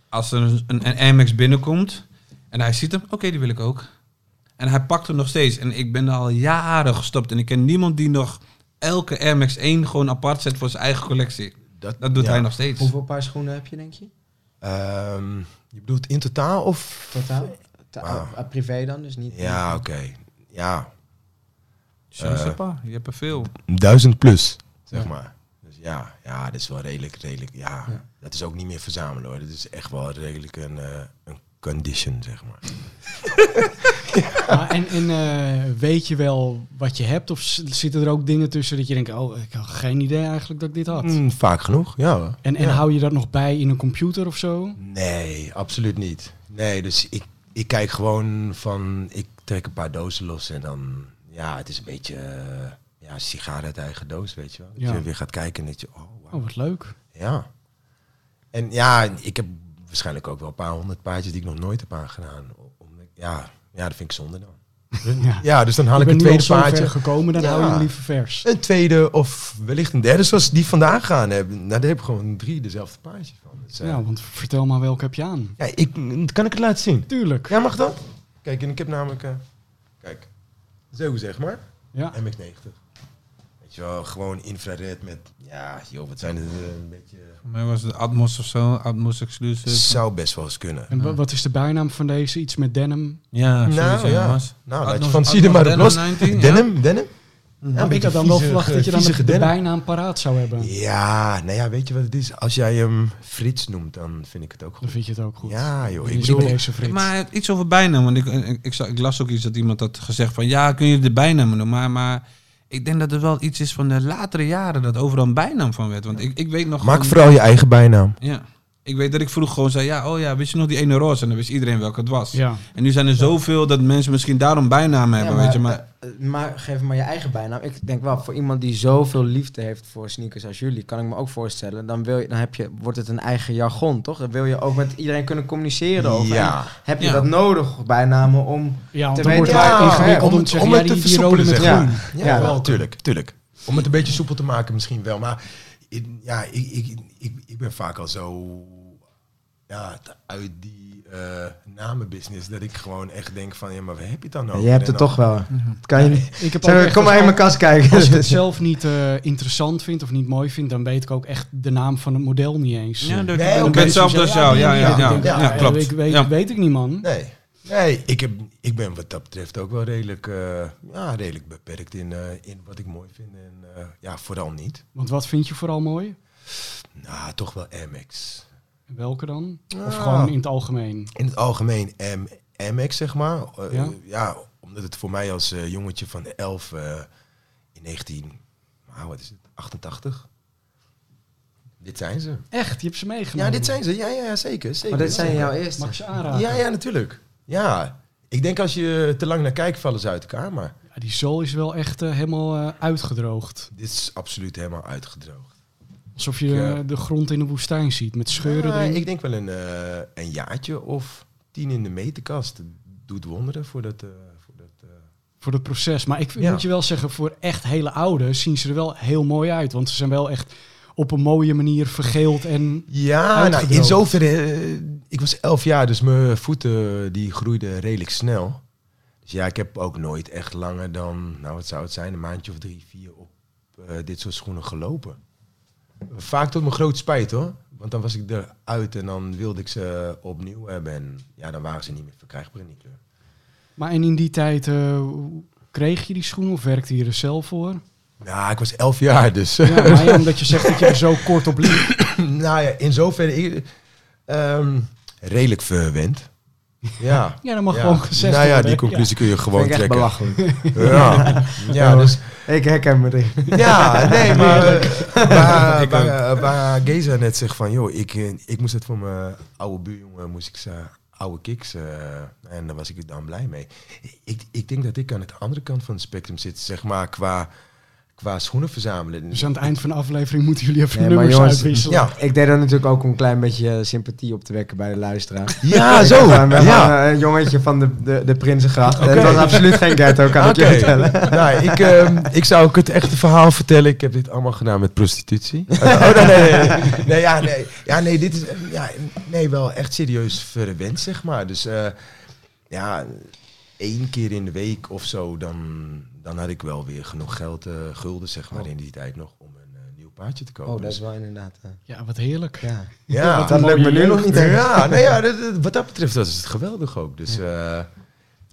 als er een, een, een Amex binnenkomt en hij ziet hem, oké, die wil ik ook. En hij pakt hem nog steeds. En ik ben al jaren gestopt. En ik ken niemand die nog elke Air Max 1 gewoon apart zet voor zijn eigen collectie. dat, Dat doet ja. hij nog steeds. Hoeveel paar schoenen heb je, denk je? Ehm, je bedoelt in totaal of? Totaal? Ta- Wauw. ah, privé dan, dus niet... Ja, oké. Ja, pas, je hebt er veel. duizend plus, zeg Ja. maar. Dus ja, ja, dat is wel redelijk, redelijk, ja. Ja. Dat is ook niet meer verzamelen hoor. Dat is echt wel redelijk een, eh, een condition, zeg maar. En en eh, weet je wel wat je hebt? Of zitten er ook dingen tussen dat je denkt, oh, ik had geen idee eigenlijk dat ik dit had? Mm, vaak genoeg, ja. En, en Ja. hou je dat nog bij in een computer of zo? Nee, absoluut niet. Nee, dus ik, ik kijk gewoon van, ik trek een paar dozen los en dan, ja, het is een beetje, eh, ja, sigaar uit eigen doos, weet je wel. Dat Ja. je weer gaat kijken en dat je, oh, wauw. Oh, wat leuk. Ja. En ja, ik heb waarschijnlijk ook wel een paar honderd paardjes die ik nog nooit heb aangedaan. Om, ja, ja, dat vind ik zonde dan. Ja. Ja, dus dan haal Ik een tweede paardje. gekomen, dan Ja. hou je hem liever vers. Een tweede of wellicht een derde, zoals die vandaag gaan hebben. Nou, daar heb ik gewoon drie dezelfde paardjes van. Dus, eh, Ja, want vertel maar welke heb je aan. ja, ik, kan ik het laten zien? Tuurlijk. Ja, mag dat? Kijk, en ik heb namelijk, eh, kijk, zo zeg maar, Ja. MX-90. Weet je wel, gewoon infrared met, ja, joh, wat zijn het, eh, een beetje... Voor mij was het Atmos of zo, Atmos Exclusive. Zou best wel eens kunnen. En wa- wat is de bijnaam van deze? Iets met denim? Ja, Nou, ja. jongens. Nou, Atmos- je van zie er maar op los. 19, ja. Denim, denim? Ja, ik had dan wel verwacht dat je dan de, bijnaam paraat zou hebben. Ja, nou ja, weet je wat het is? Als jij hem Frits noemt, dan vind ik het ook Dan goed. vind je het ook goed. Ja, joh. Ik bedoel, deze Frits. Maar iets over bijnaam. Want ik, ik, ik las ook iets dat iemand had gezegd van... Ja, kun je de bijnaam noemen? Maar, maar ik denk dat er wel iets is van de latere jaren... dat overal een bijnaam van werd. Want ik, ik weet nog... maak gewoon- vooral je eigen bijnaam. Ja. Ik weet dat ik vroeg gewoon zei... Ja, oh ja, wist je nog die ene roze? En dan wist iedereen welke het was. Ja. En nu zijn er zoveel dat mensen misschien daarom bijnaam hebben, weet je. Maar eh, eh, maar geef maar je eigen bijnaam. Ik denk wel, voor iemand die zoveel liefde heeft voor sneakers als jullie, kan ik me ook voorstellen, dan, wil je, dan heb je, wordt het een eigen jargon, toch? Dan wil je ook met iedereen kunnen communiceren over. Ja. Heb je Ja. dat nodig, bijnamen, om... Ja, Te weten- Ja, ingewikkeld om het- te zeggen, om ja, het te versoepelen, maar. Ja, Ja, wel, tuurlijk, tuurlijk. Om het een beetje soepel te maken misschien wel. Maar ja, ik, ik, ik, ik ben vaak al zo ja, uit die eh, namenbusiness dat ik gewoon echt denk van, ja, maar waar heb je het dan over? je hebt het toch wel. Dat kan je niet. Ik heb Zeg, kom maar in mijn kast kijken. Als ik het zelf niet eh, interessant vind of niet mooi vind, dan weet ik ook echt de naam van het model niet eens. ja, dat, Nee, ik ben zeggen, jou. Ja, ja, klopt. Ik weet, weet ik niet, man. Nee. Nee, ik, heb, ik ben wat dat betreft ook wel redelijk, eh, ja, redelijk beperkt in, eh, in wat ik mooi vind. En eh, ja, vooral niet. Want wat vind je vooral mooi? Nou, toch wel MX. En Welke dan? Of Ah. gewoon in het algemeen? In het algemeen M, MX, zeg maar. Ja? ja? omdat het voor mij als jongetje van 11 eh, in 19, nou, wat is het, 88? Dit zijn ze. Echt, je hebt ze meegenomen. Ja, dit zijn ze. Ja, ja, ja zeker, zeker. Maar dit zijn jouw eerste. Mag aanraken? Ja, ja, natuurlijk. Ja, ik denk als je te lang naar kijkt, vallen ze uit elkaar. Maar Ja, die zool is wel echt eh, helemaal eh, uitgedroogd. dit is absoluut helemaal uitgedroogd. Alsof je eh, de grond in de woestijn ziet met scheuren erin. ik denk wel een, een jaartje of tien in de meterkast. Doet wonderen voor dat... voor dat Voor het proces. Maar ik Ja. moet je wel zeggen, voor echt hele oude zien ze er wel heel mooi uit. Want ze zijn wel echt op een mooie manier vergeeld en... Ja, nou, in zoverre... ik was elf jaar, dus mijn voeten die groeiden redelijk snel. Dus ja, ik heb ook nooit echt langer dan, nou wat zou het zijn, een maandje of drie, vier op eh, dit soort schoenen gelopen. Vaak tot mijn grote spijt hoor. Want dan was ik eruit en dan wilde ik ze opnieuw hebben. En ja, dan waren ze niet meer verkrijgbaar in die kleur. Maar en in die tijd, eh, kreeg je die schoenen of werkte je er zelf voor? Ja, ik was elf jaar, dus... Ja, maar omdat je zegt dat je er zo kort op liep. nou ja, in zoverre ik, ehm, redelijk verwend. Ja. Ja, dat mag ja. gewoon gezegd Nou ja, die conclusie kun je gewoon trekken. belachelijk. Ja, ja dus, Ik herken me erin. ja, nee, maar eh, waar, Ik waar, waar Geza net zegt van, joh, ik, eh, ik moest het voor mijn oude buurjongen, moest ik zijn oude kicks, eh, en daar was ik dan blij mee. Ik, ik denk dat ik aan de andere kant van het spectrum zit, zeg maar, qua, qua schoenen verzamelen. Dus aan het eind van de aflevering moeten jullie even Nee, maar nummers jongens, uitwisselen. Ja, Ik deed dat natuurlijk ook om een klein beetje eh, sympathie op te wekken bij de luisteraar. ja zo, gewoon ja. een jongetje van de, de, de Prinsengracht. Het was absoluut geen ghetto, kan ik je vertellen. nou, ik, ehm, ik zou ook het echte verhaal vertellen. Ik heb dit allemaal gedaan met prostitutie. oh, nee, nee, nee, nee. Ja, nee. Ja, nee, dit is eh, ja, nee, wel echt serieus verwend, zeg maar. Dus eh, ja, één keer in de week of zo, dan, dan had ik wel weer genoeg geld, eh, gulden, zeg maar, Oh. in die tijd nog, om een eh, nieuw paardje te kopen. Oh, dat Dus- is wel inderdaad... eh, Ja, wat heerlijk. ja. ja, wat Dat lukt me nu nog niet. ja, nou ja, dat, dat- wat dat betreft was het geweldig ook. Dus, eh,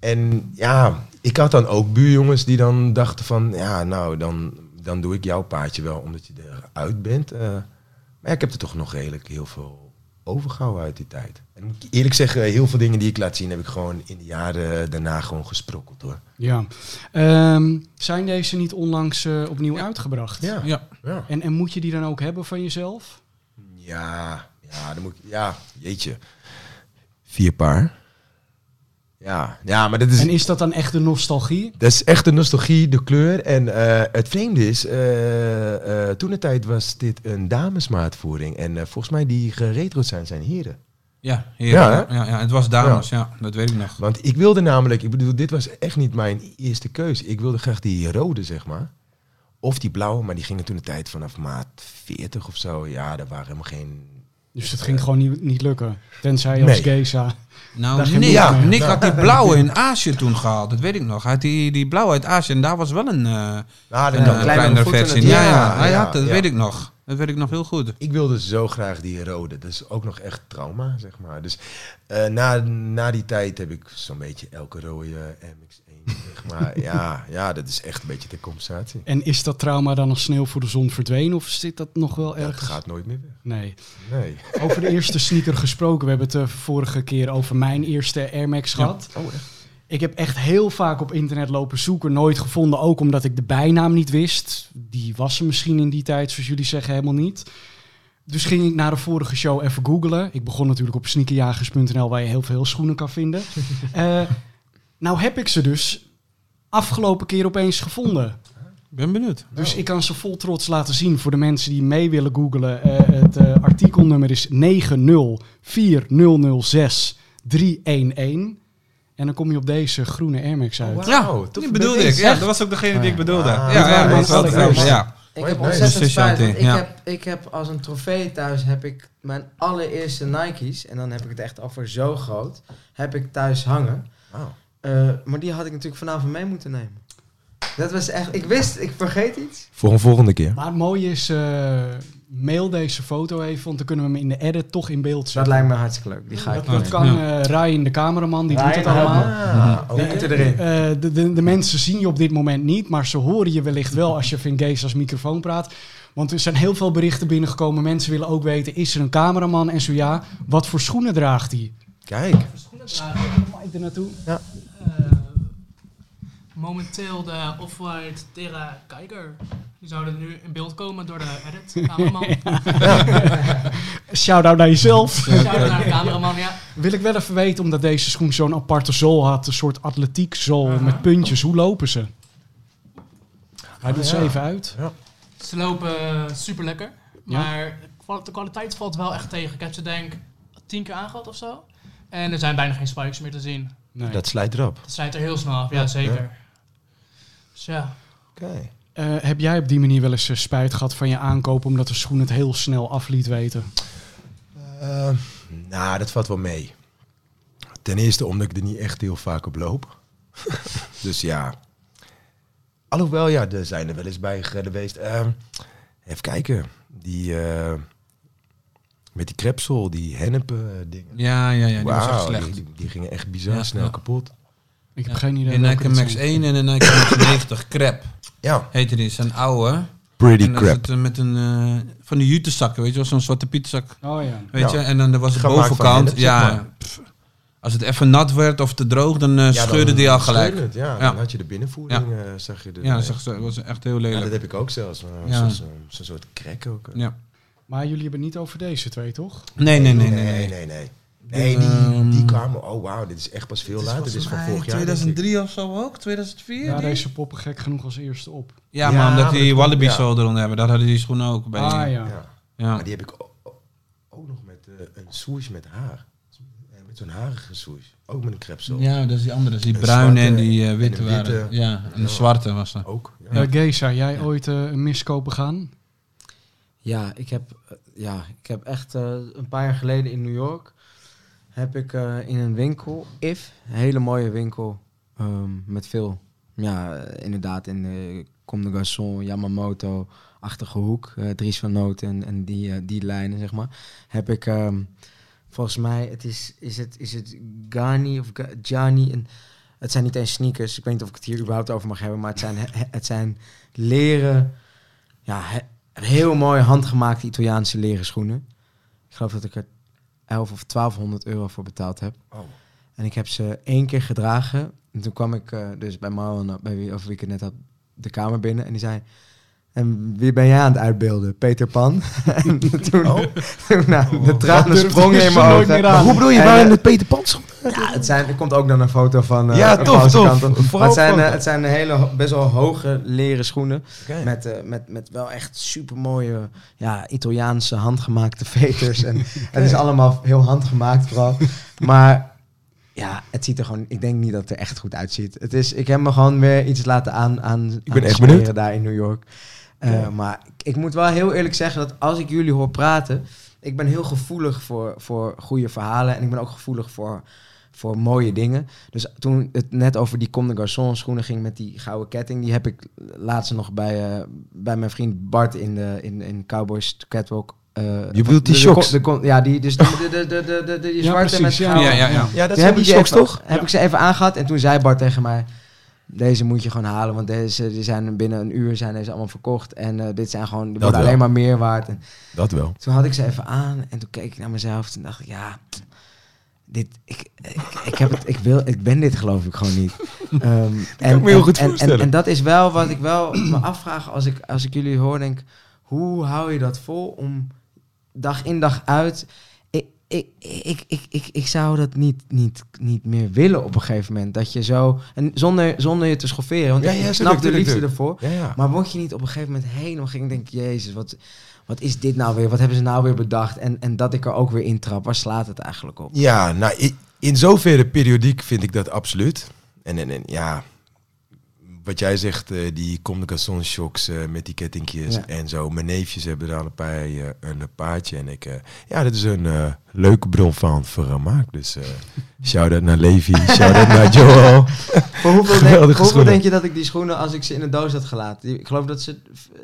en ja, ik had dan ook buurjongens die dan dachten van, ja, nou, dan, dan doe ik jouw paardje wel omdat je eruit bent. Eh, maar ja, ik heb er toch nog redelijk heel veel overgehouden uit die tijd. En moet ik eerlijk zeggen, heel veel dingen die ik laat zien heb ik gewoon in de jaren daarna gewoon gesprokkeld hoor. Ja. Ehm, zijn deze niet onlangs eh, opnieuw uitgebracht? Ja, Ja. ja. En, en moet je die dan ook hebben van jezelf? Ja, ja, dan moet ik, ja, jeetje. Vier paar. Ja, ja maar dat is, En is dat dan echt de nostalgie? dat is echt de nostalgie, de kleur. En eh, het vreemde is, eh, eh, toen de tijd was dit een damesmaatvoering. En volgens mij die geretroed zijn, zijn heren. Ja, hier, Ja, ja, het was dames, ja. dat weet ik nog. Want ik wilde namelijk, ik bedoel, dit was echt niet mijn eerste keuze. Ik wilde graag die rode, zeg maar. Of die blauwe, maar die gingen toen de tijd vanaf maat 40 of zo. Ja, daar waren helemaal geen... Dus dat ging gewoon niet, niet lukken. Tenzij je als Nee. Daar Nou, Nick, had die blauwe in Azië toen gehaald, dat weet ik nog. Hij had die, die blauwe uit Azië en daar was wel een, eh Nou, een kleinere versie. Ja, ja, hij had, dat ja. weet ik nog. Dat weet ik nog heel goed. Ik wilde zo graag die rode. Dat is ook nog echt trauma, zeg maar. Dus eh, na, na die tijd heb ik zo'n beetje elke rode MX-1, zeg maar. ja, ja, dat is echt een beetje de compensatie. En is dat trauma dan als sneeuw voor de zon verdwenen? Of zit dat nog wel Dat ergens? gaat nooit meer weg. Nee. Nee. Over de eerste sneaker gesproken. We hebben het de vorige keer over mijn eerste Air Max gehad. Oh, echt? Ik heb echt heel vaak op internet lopen zoeken. Nooit gevonden, ook omdat ik de bijnaam niet wist. Die was er misschien in die tijd, zoals jullie zeggen, helemaal niet. Dus ging ik naar de vorige show even googlen. Ik begon natuurlijk op sneakerjagers.nl, waar je heel veel schoenen kan vinden. Eh, nou heb ik ze dus afgelopen keer opeens gevonden. Ik ben benieuwd. Dus ik kan ze vol trots laten zien voor de mensen die mee willen googlen. Eh, het eh, artikelnummer is 90406 En dan kom je op deze groene Air Max uit. Oh, Ja, Wauw, tof, die bedoelde ik. Ja, dat was ook degene die ik bedoelde. Ah. ja, ja, waren dat ja. Ik heb ontzettend spijt, want ik, ja. heb, ik heb als een trofee thuis heb ik mijn allereerste Nike's, en dan heb ik het echt over zo groot, heb ik thuis hangen. Wauw. Eh, maar die had ik natuurlijk vanavond mee moeten nemen. Dat was echt, ik wist, ik vergeet iets. Voor een volgende keer. Maar het mooie is, eh, mail deze foto even, want dan kunnen we hem in de edit toch in beeld Dat zetten. lijkt me hartstikke leuk, die ga ik Dat, dat kan eh Ryan, de cameraman, die doet het allemaal. help Ah, Die oké. moeten erin. Eh, de, de, de mensen zien je op dit moment niet, maar ze horen je wellicht wel als je Vingees als microfoon praat. Want er zijn heel veel berichten binnengekomen. Mensen willen ook weten, is er een cameraman? En zo ja, wat voor schoenen draagt hij? Kijk. Schoenen dragen. Mike er naartoe. Eh, momenteel de Off-White Terra Geiger. Die zouden nu in beeld komen door de edit cameraman. Shout-out naar jezelf. Shout-out naar de cameraman, ja. Wil ik wel even weten, omdat deze schoen zo'n aparte zool had. Een soort atletiek zool met puntjes. Hoe lopen ze? Hij doet Ah, ze ja. even uit. Ze lopen super lekker. Ja. Maar de kwaliteit valt wel echt tegen. Ik heb ze denk tien keer aangehad of zo. En er zijn bijna geen spikes meer te zien. Nee. Dat slijt erop. Dat slijt er heel snel af, ja zeker. Dus ja. Oké. Eh, heb jij op die manier wel eens eh, spijt gehad van je aankoop... omdat de schoen het heel snel af liet weten? Eh, nou, dat valt wel mee. Ten eerste omdat ik er niet echt heel vaak op loop. dus ja. Alhoewel, ja, er zijn er wel eens bij geweest. Ehm, even kijken. Die, eh, met die krepsel, die hennep dingen. Ja, ja, ja, die was echt slecht. die, die, die gingen echt bizar Ja, snel ja. kapot. Ik heb Ja. geen idee Een Nike het Max zijn. 1 en een Nike Max 90 Crap Ja, heette die. Zijn oude. pretty en dan crap. zit er met een eh, van die jutezakken, weet je wel, zo'n zwarte pietzak. Oh ja. Weet Ja. je, en dan er was de van bovenkant. ja, pff, als het even nat werd of te droog, dan eh Ja, scheurde dan die al gelijk. scheurde het, ja, Ja. dan had je de binnenvoering, eh, zag je. De, Ja, dat was echt heel Ja, lelijk. dat heb ik ook zelfs. eh, Ja. Zo'n soort crack ook. eh. Ja. Maar jullie hebben het niet over deze twee, toch? Nee, nee, nee, nee. nee, nee. nee, nee. Die, Ehm, die kwamen... Oh, wauw, dit is echt pas veel later. Dit is van vorig jaar. denk ik. 2003 of zo ook? 2004? Ja, deze poppen gek genoeg als eerste op. Ja, Ja, maar omdat maar die dat Wallaby ja. zo eronder hebben. Dat hadden die schoenen ook bij. Ah ja. Ja. ja. Maar die heb ik ook, ook nog met eh, een swoosh met haar. Eh, Met zo'n harige swoosh. Ook met een krepsel. Ja, dat is die andere. Dat is die bruine en die eh, en witte waren. witte. Ja, en de zwarte was er. Ook. Ja. Geza, jij ooit eh, een miskoop begaan? Ja, ik heb, ja, ik heb echt eh, een paar jaar geleden in New York heb ik eh, in een winkel, If, hele mooie winkel ehm, met veel, ja, inderdaad in de Comme de Garçon, Yamamoto, achtige hoek, eh, Dries van Noot en, en die, eh, die lijnen, zeg maar, heb ik ehm, volgens mij, het is, is het, is het Gani of Gianni, en het zijn niet eens sneakers, ik weet niet of ik het hier überhaupt over mag hebben, maar het zijn, het zijn leren, ja, he- heel mooi handgemaakte Italiaanse leren schoenen. Ik geloof dat ik er 11 of 1200 euro voor betaald heb. Oh. En ik heb ze één keer gedragen. En toen kwam ik eh, dus bij Marlon, eh, bij wie, over wie ik het net had, de kamer binnen. En die zei, En wie ben jij aan het uitbeelden? Peter Pan. en toen, Oh. toen nou, de Dat tranen sprongen in mijn ogen. Maar hoe bedoel je, En, waren eh, het Peter Pan? Ja, het zijn, er komt ook dan een foto van. eh, Ja, tof, Maar het zijn, eh, het zijn hele, best wel hoge leren schoenen. Met, eh, met, met wel echt super mooie ja, Italiaanse handgemaakte veters. en het is allemaal heel handgemaakt vooral. Maar ja, het ziet er gewoon. Ik denk niet dat het er echt goed uitziet. Het is, ik heb me gewoon weer iets laten aan. aan Ik ben aan echt smeren benieuwd. daar in New York. Eh. Maar ik, ik moet wel heel eerlijk zeggen dat als ik jullie hoor praten. Ik ben heel gevoelig voor, voor goede verhalen. En ik ben ook gevoelig voor, voor mooie dingen. Dus toen het net over die Comme des Garçons schoenen ging met die gouden ketting, die heb ik laatst nog bij, eh, bij mijn vriend Bart in de in, in Cowboys Catwalk. eh, Je bedoelt die de- de- shocks? de- de- ja, die, dus de, de, de, de, de, de, die Ja, zwarte precies, met ja. gouden. Ja, ja, ja. Ja, dat zijn die die shocks toch? heb Ja. ik ze even aangehad en toen zei Bart tegen mij... Deze moet je gewoon halen, want deze die zijn binnen een uur zijn deze allemaal verkocht. En eh, dit zijn gewoon, die worden wel. alleen maar meer waard. En Dat wel. toen had ik ze even aan en toen keek ik naar mezelf. Toen dacht ik, ja, dit, ik, ik, ik, heb het, ik, wil, ik ben dit geloof ik gewoon niet. En, heel en- goed en, en, en dat is wel wat ik wel me afvraag als ik, als ik jullie hoor. Denk, hoe hou je dat vol om dag in dag uit... Ik, ik, ik, ik, ik, ik zou dat niet, niet, niet meer willen op een gegeven moment. Dat je zo... En zonder, zonder je te schofferen. Want Ja, ik ja, snap tuurlijk, de liefde tuurlijk. ervoor. Ja. Maar word je niet op een gegeven moment helemaal ging ik denk, jezus, wat, wat is dit nou weer? Wat hebben ze nou weer bedacht? En, en dat ik er ook weer intrap, waar slaat het eigenlijk op? Ja, nou, in zoverre periodiek vind ik dat absoluut. En, en, en ja, wat jij zegt, eh, die communication shocks eh, met die kettingjes Ja. en zo. Mijn neefjes hebben er al een, paar, eh, een paardje. En ik, ja, dat is een leuke bron van vermaak. Dus eh shout-out naar Levi, shout-out naar Joel. Voor hoeveel, denk, hoeveel denk je dat ik die schoenen, als ik ze in een doos had gelaten? Ik geloof dat ze eh,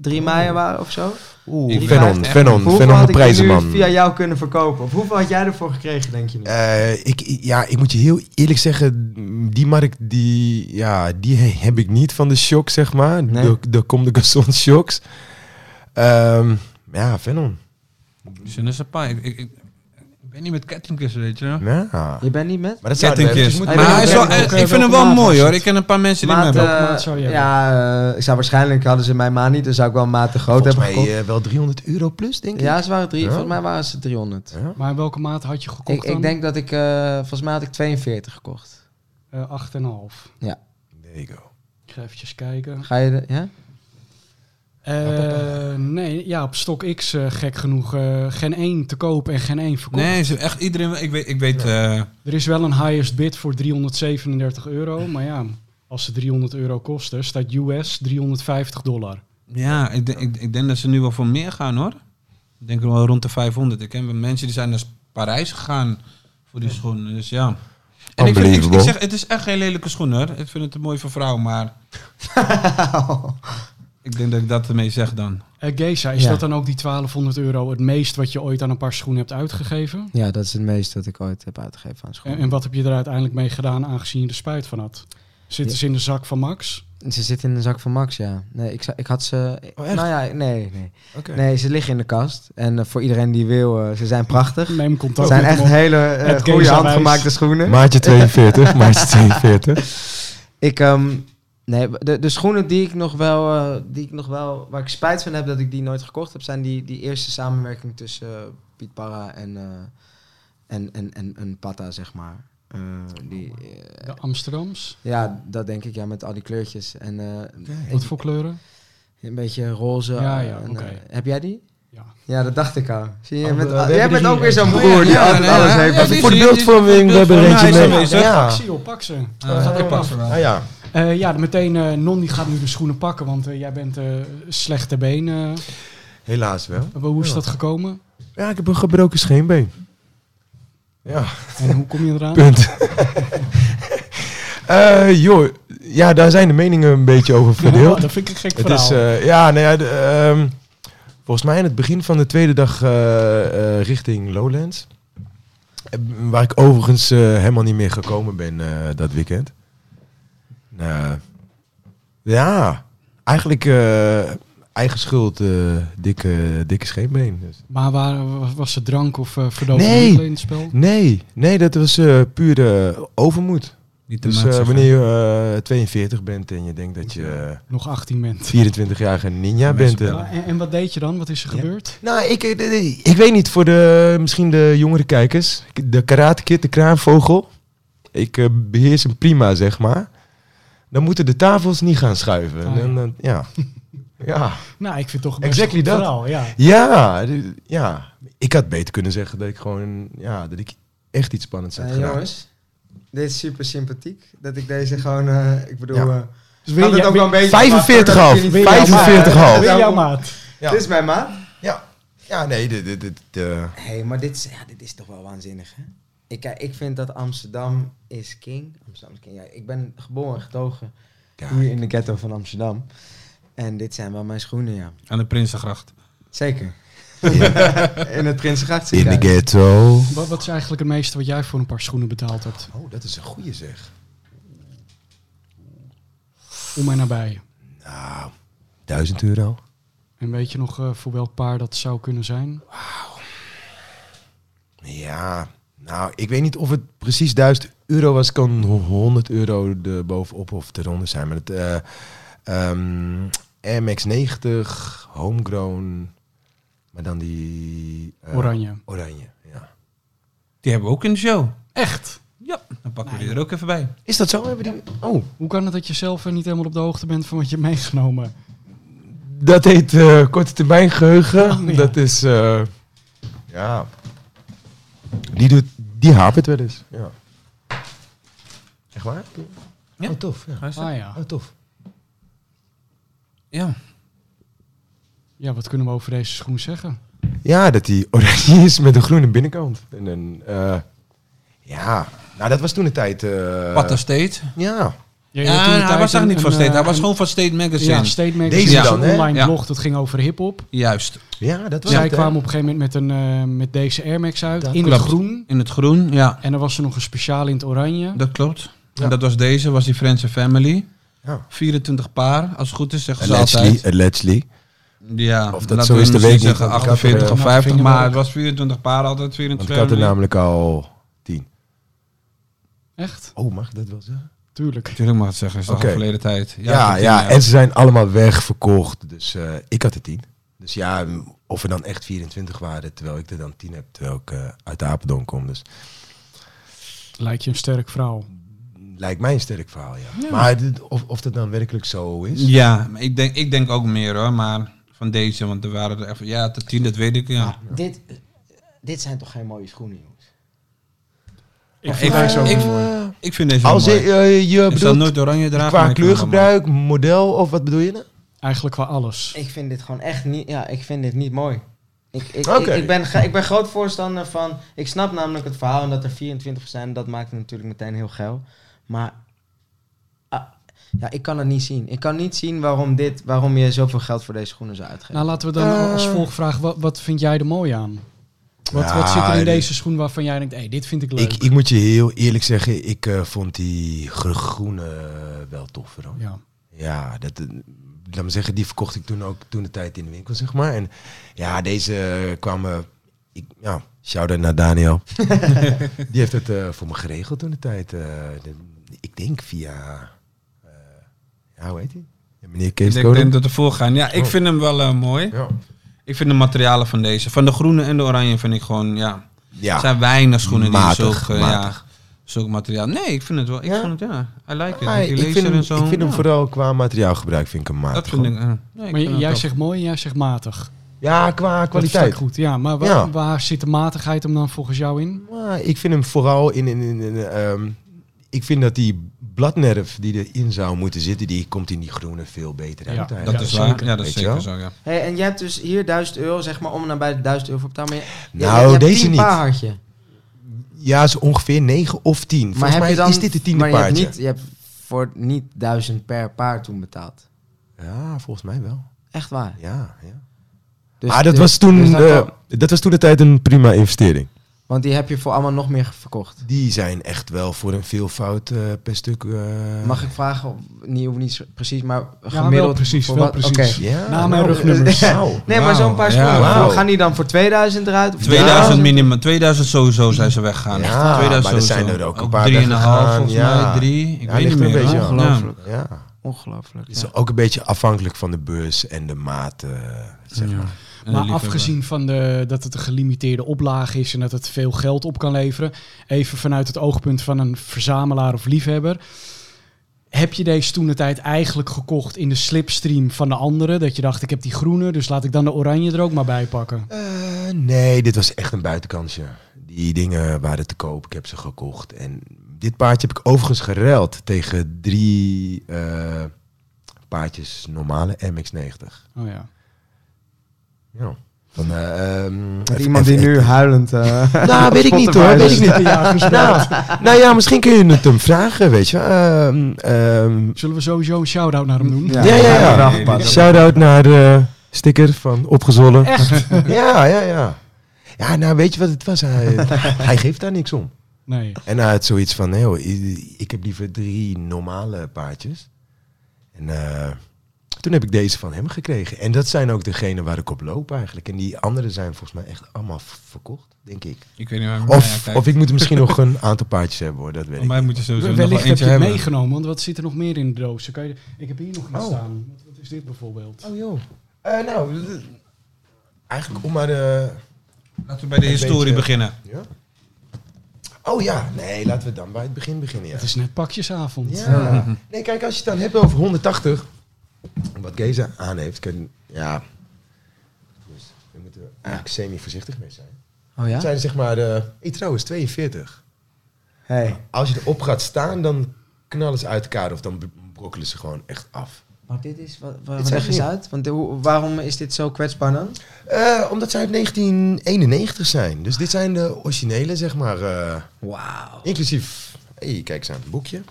drie meijen waren of zo. Oeh, Venon, Venon, Venon had de prijzenman. via jou kunnen verkopen? Of hoeveel had jij ervoor gekregen, denk je nu? Eh, ik, ja, ik moet je heel eerlijk zeggen, die markt, die, ja, die he- heb ik niet van de shock, zeg maar. Nee. De, de Comme de Garçon shocks. Ehm, ja, Venom. Je ne sais pas. Ik, ik, ik, ben niet met kettingjes, weet je. Ja. Je bent niet met? Maar dat zou dus Kettingjes. moet- Maar Hij is wel, eh, ik vind hem wel mooi hoor. Ik ken een paar mensen die Maat, hem hebben. eh, maat zou je hebben? ja, eh, ik zou waarschijnlijk hadden ze mijn maat niet, dus zou ik wel een maat te groot Volgens hebben mij gekocht. eh, wel 300 euro plus, denk ik. ja, ze waren drie, Ja. volgens mij waren ze 300. Ja. Maar welke maat had je gekocht Ik, dan? ik denk dat ik, eh, volgens mij had ik 42 gekocht. Eh, 8,5. There you go. Ik ga eventjes kijken. Ga je de, ja? Eh, nee, ja, op Stok X eh, gek genoeg eh, geen één te koop en geen één verkocht. Nee, ze, echt iedereen. Ik weet, ik weet eh, Er is wel een highest bid voor 337 euro, maar ja, als ze 300 euro kosten, staat US 350 dollar. ja, ik, denk- ik, ik denk dat ze nu wel voor meer gaan hoor. Ik denk wel rond de 500. Ik ken mensen die zijn naar Parijs gegaan voor die schoenen. Dus ja. En ik, vind, ik, ik zeg, het is echt geen lelijke schoen hoor. Ik vind het een mooi voor vrouwen, maar ik denk dat ik dat ermee zeg dan. Eh Geza, is Ja. dat dan ook die 1200 euro het meest wat je ooit aan een paar schoenen hebt uitgegeven? Ja, dat is het meeste wat ik ooit heb uitgegeven aan En, schoenen. en wat heb je er uiteindelijk mee gedaan, aangezien je er spijt van had? Zitten Ja. ze in de zak van Max? Ze zitten in de zak van Max, ja. Nee, ik, ik had ze... Oh, nou ja, nee, nee. Nee, ze liggen in de kast. En eh, voor iedereen die wil, eh, ze zijn prachtig. Neem Het contact zijn met echt hele eh, goede handgemaakte schoenen. Maatje 42, maatje 42. Ik, ehm, nee, de, de schoenen die ik nog wel, eh, die ik nog wel, waar ik spijt van heb dat ik die nooit gekocht heb, zijn die, die eerste samenwerking tussen eh, Piet Parra en, eh, en, en, en, en Pata, zeg maar. Eh, die, eh, De Amsterdams. ja, dat denk ik, ja, met al die kleurtjes. En eh, Wat voor kleuren? een beetje roze. Ja, ja, en, eh, heb jij die? Ja. Ja, dat dacht ik al. Zie je, Oh, met, we- we jij bent er ook weer zo'n broer die Ja, altijd alles heeft. Voor de beeldvorming, we hebben er eentje mee. Pak ze, pak ze. Ah, er. Ah ja. Eh, ja, meteen, eh Non die gaat nu de schoenen pakken, want eh, jij bent slechte been. Helaas wel. hoe is Ja. dat gekomen? Ja, ik heb een gebroken scheenbeen. Ja, En hoe kom je eraan? punt. Joh, ja, daar zijn de meningen een beetje over verdeeld. Ja, dat vind ik een gek Het verhaal. is, ja, nou ja, de, ehm, volgens mij in het begin van de tweede dag richting Lowlands. Waar ik overigens helemaal niet meer gekomen ben dat weekend. Nou, ja, eigenlijk eh, eigen schuld, eh, dikke, dikke scheenbeen. Dus. Maar waar, was- het drank of eh Nee. middelen in het spel? Nee, nee, dat was eh puur overmoed. Niet Dus eh, wanneer je eh, 42 bent en je denkt dat je eh, Nog 18 bent. 24-jarige ninja bent. eh. En, en wat deed je dan? Wat is er Ja. gebeurd? Nou, ik, eh, ik weet niet, voor de, misschien de jongere kijkers. De Karate Kid, de kraanvogel. Ik eh, beheers hem prima, zeg maar. Dan moeten de tafels niet gaan schuiven. Ah, ja. Dan, dan- ja. ja. Nou, ik vind het toch een best Exactly goed dat. verhaal, ja. Ja, ja. Ik had beter kunnen zeggen dat ik gewoon, ja, dat ik echt iets spannends had Eh, gedaan. jongens, dit is super sympathiek. Dat ik deze gewoon, eh, ik bedoel... Ja. eh, Dus het ook wel een beetje 45 verwacht, half. hoor, dat ik Weer niet- jouw 45 maat. half. Weer jouw maat. Ja. Dit is mijn maat. Ja. Ja, nee, dit, dit, dit, eh, Hé, hey, maar dit is, ja, dit is toch wel waanzinnig, hè? Ik, kijk, ik vind dat Amsterdam is king. Amsterdam is king. Ja, ik ben geboren en getogen ja. hier in de ghetto van Amsterdam. En dit zijn wel mijn schoenen, ja. Aan de Prinsengracht. Zeker. in het Prinsengracht In de ghetto. Wat, wat is eigenlijk het meeste wat jij voor een paar schoenen betaald hebt? Oh, dat is een goeie zeg. Om en nabij. Nou, 1000 euro. En weet je nog eh, voor welk paar dat zou kunnen zijn? Ja, nou, ik weet niet of het precies 1000 euro was. Kan 100 euro er bovenop of eronder zijn. Maar het eh ehm, MX90, homegrown, maar dan die... eh, Oranje. Oranje, ja. Die hebben we ook in de show. Echt? Ja, dan pakken we die er ook even bij. Is dat zo? Hebben die... Oh, Hoe kan het dat je zelf eh, niet helemaal op de hoogte bent van wat je hebt meegenomen? dat heet eh, korte termijn geheugen. Oh, ja. Dat is... eh, ja. Die, doet, die hapert wel eens. Ja. Echt waar? Ja. Oh, tof. Ja. Ah ja. Oh, tof. Ja. Ja, wat kunnen we over deze schoen zeggen? Ja, dat die oranje is met een groene binnenkant. En een, eh, ja, nou dat was toen de tijd. eh, What a State. Ja, Ja, de hij was eigenlijk niet van State. eh, Hij was gewoon van State Magazine. Ja, State Magazine. Deze is dan, een hè? online Ja. blog, dat ging over hip-hop. Juist. ja dat was Zij het, kwamen op een gegeven moment met, een, eh, met deze Air Max uit, Dat in klopt. het groen. In het groen, ja. En er was er nog een speciaal in het oranje. Dat klopt. Ja. En dat was deze, was die Friends and Family. Ja. 24 paar, als het goed is, zeggen ze Allegedly, altijd. allegedly. Ja, Of dat zo is, ik niet, zeggen want ik had 48 er, of eh, 50, nou, maar het was 24 paar altijd, Want 24 ik had er namelijk al tien. Echt? Oh, mag ik dat wel zeggen? Tuurlijk. Natuurlijk mag ik het zeggen, is Oké. al verleden tijd. Ja, ja, en ze zijn allemaal wegverkocht. Dus eh, ik had er tien. Dus ja, of er dan echt 24 waren, terwijl ik er dan 10 heb, terwijl ik eh, uit Apeldoorn kom. Dus Lijkt je een sterk verhaal. lijkt mij een sterk verhaal, ja. Maar of, of dat dan werkelijk zo is? Ja, maar ik denk, ik denk ook meer hoor, maar van deze, want er waren er even, ja, tot 10, dat weet ik, ja. Maar dit, dit zijn toch geen mooie schoenen, jongens? Ik ik- vind ik- mooi. Ik vind deze Als wel je, mooi. eh, je Ik zal bedoelt nooit oranje dragen. qua kleurgebruik, model of wat bedoel je nou? Eigenlijk qua alles. Ik vind dit gewoon echt niet, ja, ik vind dit niet mooi. Ik, ik, Oké. ik, ik, ben, ik ben groot voorstander van, ik snap namelijk het verhaal en dat er 24% zijn, dat maakt het natuurlijk meteen heel geil. Maar ah, ja, ik kan het niet zien. Ik kan niet zien waarom, dit, waarom je zoveel geld voor deze schoenen zou uitgeven. Nou, laten we dan Eh. als volgvraag, wat, wat vind jij er mooi aan? Wat, Ja, wat zit er in deze schoen waarvan jij denkt, hé, dit vind ik leuk? Ik, ik moet je heel eerlijk zeggen, ik eh, vond die gro- groene eh, wel toffer. Hoor. ja. Ja, dat, eh, laat me zeggen, die verkocht ik toen ook toen de tijd in de winkel, zeg maar. En ja, deze kwam, eh, ik, ja, shout-out naar Daniel. die heeft het eh, voor me geregeld toen de tijd. eh, de- ik denk via, eh, ja, hoe heet hij? Ja, meneer Kees Ik denk, dat er voor gaan. Ja, ik Oh. vind hem wel mooi. Ja. Ik vind de materialen van deze, van de groene en de oranje, vind ik gewoon, ja. Er Ja, zijn weinig schoenen Matig, die zulk, eh, ja, zulk materiaal. Nee, ik vind het wel. Ik Ja? vind het, ja. I like it. Ah, ik vind, hem, en zo. ik vind hem vooral qua materiaalgebruik vind ik hem matig. Dat vind ik. nee, ik Maar jij zegt mooi en jij zegt matig. Ja, qua Dat kwaliteit. goed, ja. Maar waar, Ja. waar zit de matigheid hem dan volgens jou in? Maar ik vind hem vooral in... in, in, in, ehm, ik vind dat die bladnerf die erin zou moeten zitten, die komt in die groene veel beter uit. Ja. Dat Ja, is waar. zeker. Ja, dat is je zeker zo, ja. Hey, en jij hebt dus hier 1000 euro, zeg maar, om en nabij de 1000 euro voor betaald. Maar je, je- Nou, je, je deze 10 niet. paar had je. Ja, is ongeveer 9 of 10. Volgens Maar heb mij je dan, is dit de tiende maar je hebt, paardje. niet, je hebt voor niet 1000 per paar toen betaald. Ja, volgens mij wel. Echt waar. Ja, ja. Dus- maar dat, dus- was toen, dus dat eh, dat was toen de tijd een prima investering. Want die heb je voor allemaal nog meer verkocht. Die zijn echt wel voor een veelvoud eh, per stuk. eh, Mag ik vragen, of- niet, hoeft niet zo precies, maar Ja, gemiddeld... wel precies, voor wel wat- precies. Ja, en nou, rugnummers. Nee, maar zo'n paar schoenen, ja, gaan die dan voor 2000 eruit? Of 2000 minimum, 2000 sowieso zijn ze weggegaan. Ja, 2000 maar er zijn er ook een paar 3,5 weggegaan, volgens ja. mij, 3. Ik Ja, weet niet er meer. een beetje. Ongelooflijk. Ja. Ongelooflijk. Het is ja. ook een beetje afhankelijk van de beurs en de maat, eh, zeg Ja. maar. Maar afgezien van de, dat het een gelimiteerde oplage is en dat het veel geld op kan leveren, even vanuit het oogpunt van een verzamelaar of liefhebber. Heb je deze toen de tijd eigenlijk gekocht in de slipstream van de anderen? Dat je dacht, ik heb die groene, dus laat ik dan de oranje er ook maar bij pakken. Eh, nee, dit was echt een buitenkansje. Die dingen waren te koop, ik heb ze gekocht. En dit paardje heb ik overigens geruild tegen drie eh, paardjes normale MX-90. Oh ja. Ja. Van, eh, ehm, iemand die nu huilend... eh, Nou, weet ik niet hoor, weet ik niet. Nou, nou ja, misschien kun je het hem vragen, weet je. Ehm, ehm, Zullen we sowieso een shout-out naar hem doen? Ja, Ja, ja, ja. Shout-out naar de sticker van Opgezwollen. Echt? Ja, ja, ja. Ja, nou weet je wat het was? Hij, hij geeft daar niks om. Nee. En hij had zoiets van, nee hoor, ik, ik heb liever drie normale paardjes. En eh, toen heb ik deze van hem gekregen. En dat zijn ook degene waar ik op loop eigenlijk. En die andere zijn volgens mij echt allemaal verkocht, denk ik. Ik weet niet waar Of, of ik moet misschien nog een aantal paardjes hebben hoor, dat weet ik mij niet. moet je sowieso nog Wellicht wel heb je eentje het hebben. meegenomen, want wat zit er nog meer in de doos? Kan je, ik heb hier nog iets Oh. staan. Wat, wat is dit bijvoorbeeld? Oh joh. Eh, nou, eh, eigenlijk om maar de... Laten we bij de historie beetje- beginnen. Ja? Oh ja, nee, laten we dan bij het begin beginnen. Ja. Het is net pakjesavond. Ja. Nee, kijk, als je het dan hebt over 180, wat Geza aan heeft, kun, ja, dus we moeten eigenlijk semi-voorzichtig mee zijn. Oh ja? Het zijn zeg maar, de, hey, trouwens, 42. Hey. Als je erop gaat staan, dan knallen ze uit elkaar of dan brokkelen ze gewoon echt af. Maar dit is... Wat, wat Dit uit. Want de- waarom is dit zo kwetsbaar dan? Eh, omdat zij uit 1991 zijn. Dus dit zijn de originele, zeg maar. eh, Wauw. inclusief, hey, kijk eens aan het boekje.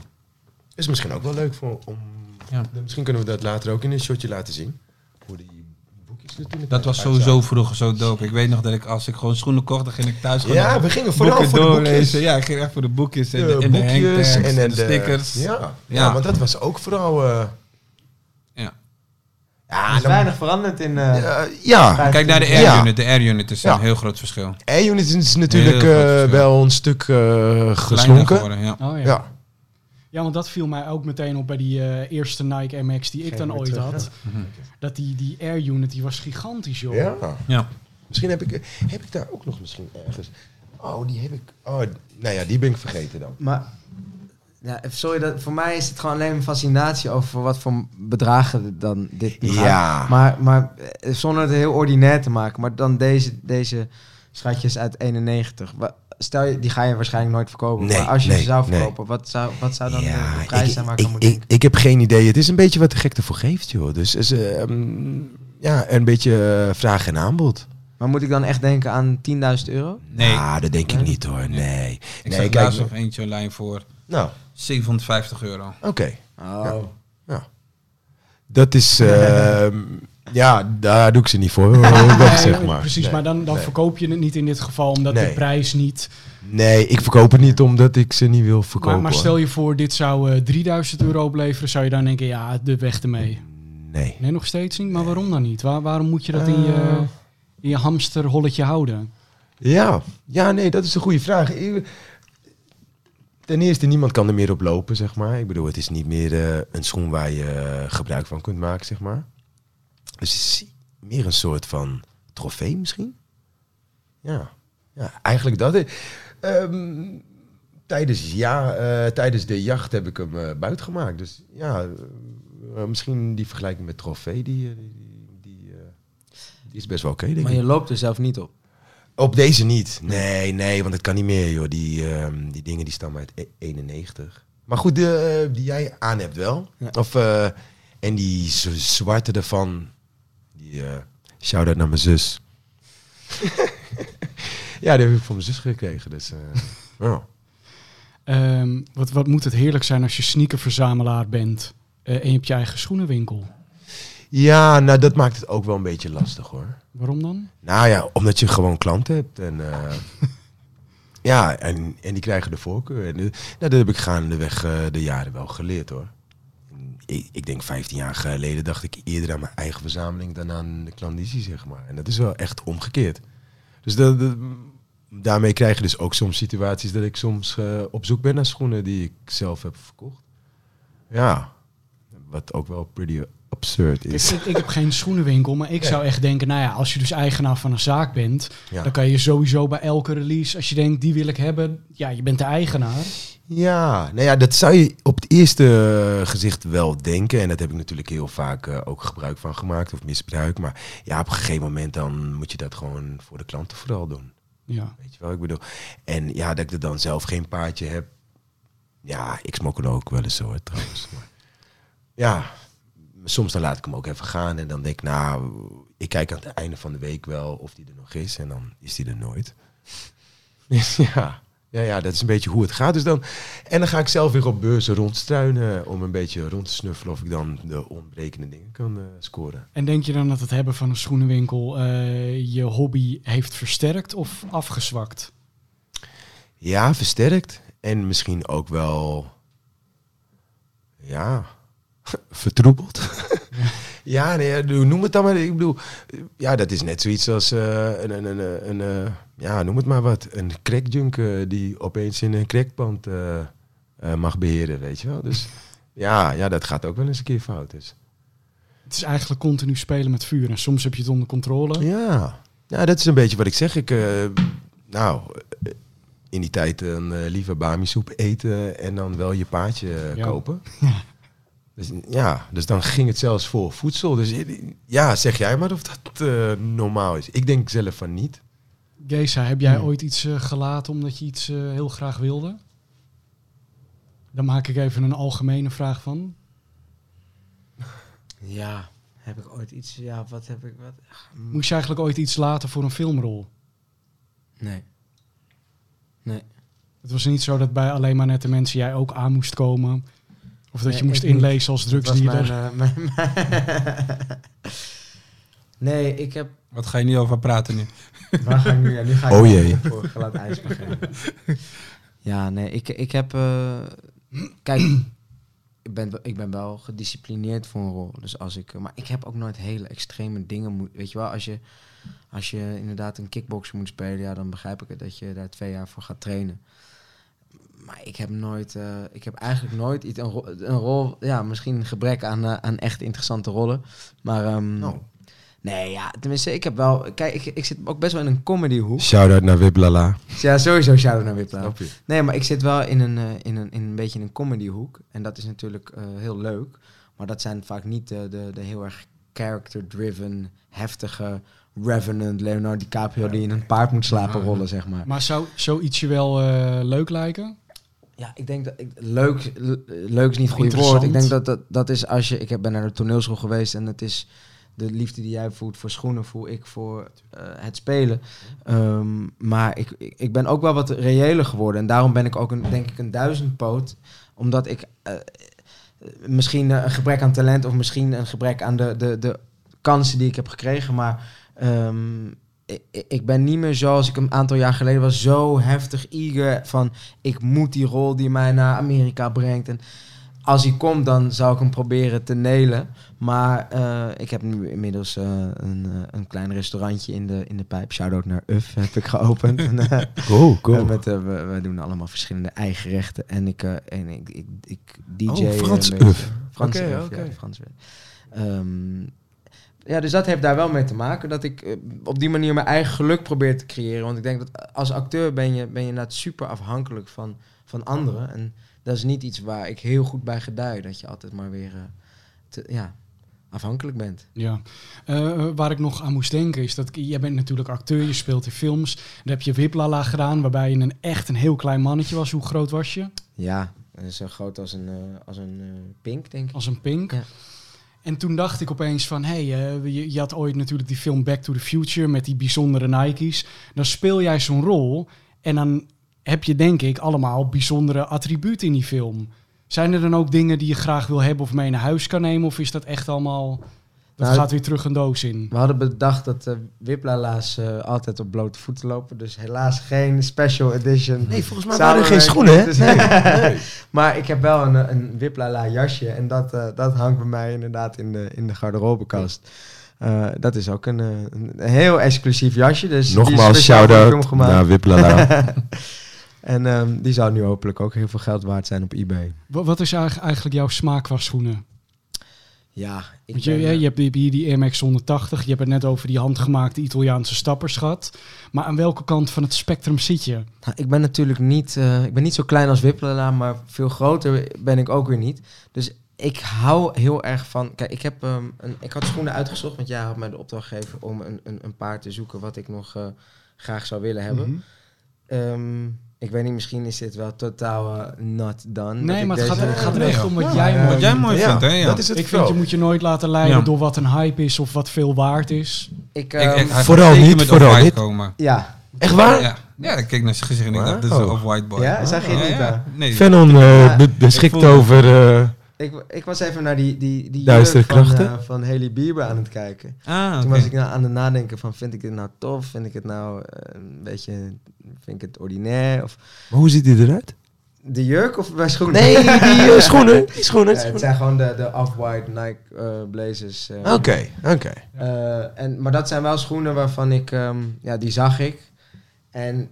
Is misschien ook wel leuk voor, om... Ja. Misschien kunnen we dat later ook in een shotje laten zien. Hoe die boekjes toen Dat was sowieso vroeger zo dope. Ik weet nog dat ik als ik gewoon schoenen kocht, dan ging ik thuis gewoon Ja, we gingen vooral voor de doorlezen. boekjes. Ja, ik ging echt voor de boekjes en de, de, en de boekjes en, en, de, stickers. Ja, ja. Ja. want dat was ook vooral... eh Ja. Er is weinig veranderd in... eh, ja, Kijk naar de Ja. R-unit. De R-unit is Ja. een heel groot verschil. E-unit is natuurlijk eh, wel een stuk eh, geslonken. geworden, ja. Oh ja. Ja. Ja, want dat viel mij ook meteen op bij die eh, eerste Nike MX die ik Geen dan ooit terug, had. Dat die, die Air Unit, die was gigantisch, joh. ja. Ja. Misschien heb ik, heb ik daar ook nog misschien ergens... Oh, die heb ik... Oh, nou ja, die ben ik vergeten dan. Maar... Ja, sorry, dat, voor mij is het gewoon alleen een fascinatie over wat voor bedragen dan dit nu. Ja. Maar, maar eh, zonder het heel ordinair te maken. Maar dan deze, deze schatjes uit 91. Wa- Stel je, die ga je waarschijnlijk nooit verkopen. Nee, maar als je nee, ze zou nee. verkopen, wat, zou, wat zou dan Ja, de, prijs ik, zijn waar ik ik, aan moet ik, denken? ik heb geen idee. Het is een beetje wat de gek ervoor geeft, joh. Dus is, eh, mm, ja, een beetje eh, vraag en aanbod. Maar moet ik dan echt denken aan 10.000 euro? Nee. Ah, dat denk ik Nee? niet, hoor. Nee. Ik nee, zag kijk, laatst nog eentje online voor Nou, 750 euro. oké. Oh. Dat is... ehm, ja, daar doe ik ze niet voor, weg, zeg maar. Precies, Nee, maar dan, dan nee. verkoop je het niet in dit geval, omdat de prijs niet... Nee, ik verkoop het niet omdat ik ze niet wil verkopen. Maar, stel je voor, dit zou eh 3000 euro opleveren, zou je dan denken, ja, de weg ermee. Nee. Nee, nog steeds niet? Maar waarom dan niet? Waar, waarom moet je dat in je, Eh. in je hamsterholletje houden? Ja, ja, nee, dat is een goede vraag. Ten eerste, niemand kan er meer op lopen, zeg maar. Ik bedoel, het is niet meer eh, een schoen waar je gebruik van kunt maken, zeg maar. Dus is meer een soort van trofee misschien. Ja, ja eigenlijk dat. Ehm, tijdens, ja, eh, tijdens de jacht heb ik hem eh buiten gemaakt. Dus ja, misschien die vergelijking met trofee, die, die, die, die is best wel oké, denk Maar ik. je loopt er zelf niet op. Op deze niet. Nee, nee, want het kan niet meer, joh. Die, ehm, die dingen die stammen uit e- 91. Maar goed, de, die jij aan hebt wel. Ja. Of, en die zwarte ervan. Die, eh shout-out naar mijn zus. ja, die heb ik van mijn zus gekregen. Dus, eh, ja. Ehm, wat, wat moet het heerlijk zijn als je sneakerverzamelaar bent eh, en je hebt je eigen schoenenwinkel. ja, nou, dat maakt het ook wel een beetje lastig, hoor. Waarom dan? Nou ja, omdat je gewoon klanten hebt. En, eh, Ja, en, en die krijgen de voorkeur. En, nou, dat heb ik gaandeweg eh de jaren wel geleerd hoor. Ik, ik denk 15 jaar geleden dacht ik eerder aan mijn eigen verzameling dan aan de klandizie, zeg maar. En dat is wel echt omgekeerd. Dus dat, dat- daarmee krijg je dus ook soms situaties dat ik soms eh, op zoek ben naar schoenen die ik zelf heb verkocht. Ja, wat ook wel pretty absurd Ik, is. ik, ik heb geen schoenenwinkel, maar ik Nee. zou echt denken, nou ja, als je dus eigenaar van een zaak bent, Ja. dan kan je sowieso bij elke release, als je denkt, die wil ik hebben, ja, je bent de eigenaar. Ja, nou ja, dat zou je op het eerste eh, gezicht wel denken. En dat heb ik natuurlijk heel vaak eh, ook gebruik van gemaakt of misbruik. Maar ja, op een gegeven moment dan moet je dat gewoon voor de klanten vooral doen. Ja. Weet je wel, ik bedoel. En ja, dat ik er dan zelf geen paardje heb. Ja, ik smokkel ook wel eens hoor, trouwens. Maar, ja, soms dan laat ik hem ook even gaan. En dan denk ik, nou, ik kijk aan het einde van de week wel of die er nog is. En dan is die er nooit. Dus ja, ja, ja, dat is een beetje hoe het gaat. Dus dan, en dan ga ik zelf weer op beurzen rondstruinen om een beetje rond te snuffelen of ik dan de ontbrekende dingen kan eh, scoren. En denk je dan dat het hebben van een schoenenwinkel eh, je hobby heeft versterkt of afgezwakt? Ja, versterkt. En misschien ook wel, ja, vertroebeld. ja, ja, doe- noem het dan maar. Ik bedoel, ja, dat is net zoiets als eh, een, een, een, een, eh, ja, noem het maar wat. Een crackjunk eh, die opeens in een crackpand mag beheren, weet je wel. Dus ja, ja, dat gaat ook wel eens een keer fout. Dus. Het is eigenlijk continu spelen met vuur en soms heb je het onder controle. Ja. ja, dat is een beetje wat ik zeg. Ik, nou, in die tijd een eh, liever bami-soep eten en dan wel je paardje eh, Ja. kopen. Dus, ja, dus dan ging het zelfs voor voedsel. Dus ja, zeg jij maar of dat eh, normaal is. Ik denk zelf van niet. Geza, heb jij Hmm. ooit iets eh, gelaten omdat je iets eh, heel graag wilde? Dan maak ik even een algemene vraag van. Ja, heb ik ooit iets... Ja, wat heb ik... Wat, ach, mm, Moest je eigenlijk ooit iets laten voor een filmrol? Nee. Het was niet zo dat bij alleen maar nette mensen jij ook aan moest komen. Of dat Nee, je moest inlezen als drugsdealer. mijn, eh, mijn- nee, ik heb... Wat ga je niet over praten nu? Waar ga ik nu? Ja, nu ga ik Oh jee. voor glad ijs beginnen. Ja, nee, ik, ik heb... eh, kijk, ik ben, ik ben wel gedisciplineerd voor een rol. Dus als ik... Maar ik heb ook nooit hele extreme dingen... Moet, weet je wel, als je, als je inderdaad een kickboxer moet spelen... Ja, dan begrijp ik het dat je daar twee jaar voor gaat trainen. Maar ik heb nooit... eh, ik heb eigenlijk nooit iets... Een, ro- een rol... Ja, misschien een gebrek aan, eh, aan echt interessante rollen. Maar... ehm, Oh. Nee, ja, tenminste, ik heb wel... Kijk, ik, ik zit ook best wel in een comedyhoek. Shout-out naar Wiblala. Ja, sowieso shout-out naar je? Nee, maar ik zit wel in een, eh, in een, in een beetje een comedyhoek. En dat is natuurlijk eh, heel leuk. Maar dat zijn vaak niet de, de, de heel erg character-driven, heftige Revenant, Leonardo DiCaprio die in een paard moet slapen rollen, zeg maar. Maar zou zoiets je wel eh, leuk lijken? Ja, ik denk dat ik, leuk, le- leuk is niet het goede woord. Ik denk dat, dat dat is als je. Ik heb ben naar de toneelschool geweest en het is de liefde die jij voelt voor schoenen, voel ik voor eh, het spelen. Ehm, maar ik, ik, ben ook wel wat reëler geworden en daarom ben ik ook een, denk ik een duizendpoot, omdat ik eh, misschien een gebrek aan talent of misschien een gebrek aan de, de, de kansen die ik heb gekregen, maar ehm, ik, ben niet meer zoals ik een aantal jaar geleden was, zo heftig eager van ik moet die rol die mij naar Amerika brengt. En als hij komt, dan zou ik hem proberen te nelen. Maar eh, ik heb nu inmiddels eh, een, eh, een klein restaurantje in de, in de pijp. Shout-out naar Uf heb ik geopend. en, Cool, cool. met, we, we doen allemaal verschillende eigen gerechten. En ik, en ik, ik, ik DJ. Oh, Frans. Uf. Frans Uf, oké. ja, Frans Uf. Ehm, ja, dus dat heeft daar wel mee te maken. Dat ik eh, op die manier mijn eigen geluk probeer te creëren. Want ik denk dat als acteur ben je, ben je inderdaad super afhankelijk van, van anderen. En dat is niet iets waar ik heel goed bij gedui. Dat je altijd maar weer eh, te, ja, afhankelijk bent. Ja. Eh, waar ik nog aan moest denken is dat jij bent natuurlijk acteur, je speelt in films. Dan heb je Wiplala gedaan, waarbij je een echt een heel klein mannetje was. Hoe groot was je? Ja, zo groot als een, als een pink, denk ik. Als een pink. Ja. En toen dacht ik opeens van, hé, hey, eh, je, je had ooit natuurlijk die film Back to the Future met die bijzondere Nike's. Dan speel jij zo'n rol en dan heb je denk ik allemaal bijzondere attributen in die film. Zijn er dan ook dingen die je graag wil hebben of mee naar huis kan nemen? Of is dat echt allemaal... Dat Nou, gaat weer terug een doos in. We hadden bedacht dat uh, wiplala's eh, altijd op blote voeten lopen. Dus helaas geen special edition. Nee, volgens mij waren er geen schoenen, hè? Nee. maar ik heb wel een, een wiplala jasje. En dat, eh, dat hangt bij mij inderdaad in de, in de garderobekast. Eh, dat is ook een, eh, een heel exclusief jasje. Dus die is Nogmaals, shout-out film gemaakt. naar Wiplala. En ehm, die zou nu hopelijk ook heel veel geld waard zijn op eBay. Wa- Wat is eigenlijk eigenlijk jouw smaak qua schoenen? Ja, ik Want je, ben, je, eh, je hebt hier die Max 180. Je hebt het net over die handgemaakte Italiaanse stappers gehad. Maar aan welke kant van het spectrum zit je? Nou, ik ben natuurlijk niet, eh, ik ben niet zo klein als Wiplala, maar veel groter ben ik ook weer niet. Dus ik hou heel erg van. Kijk, ik, heb, ehm, een, ik had schoenen uitgezocht, want jij had mij de opdracht gegeven om een, een, een paar te zoeken wat ik nog eh, graag zou willen hebben. Ehm, ik weet niet, misschien is dit wel totaal eh, not done. dat Nee, ik maar het gaat, deze- het gaat er echt om wat Ja, jij mooi Wat jij vindt. mooi Ja, vindt, hè? Ja. dat is het Ik vind, je moet je nooit laten leiden Ja. door wat een hype is of wat veel waard is. Ik, Ik, ehm, ik, Vooral niet, met vooral niet. komen. ja. Echt waar? Ja, ja ik keek naar zijn gezicht en ik dacht, dit is een off-white boy. Ja, zag je niet? Nee. Venon eh, Ja, be- beschikt over... Ik, ik was even naar die, die, die Duistere van, eh, van Haley Bieber aan het kijken. Ah, Toen was ik nou aan het nadenken van, vind ik dit nou tof? Vind ik het nou eh, een beetje, vind ik het ordinair? Of Maar hoe ziet hij eruit? de jurk of bij schoenen? Nee, die eh, schoenen. Die schoenen. Ja, het zijn gewoon de, de off-white Nike blazers. Oké, oké. Eh, en, maar dat zijn wel schoenen waarvan ik, ehm, ja, die zag ik. En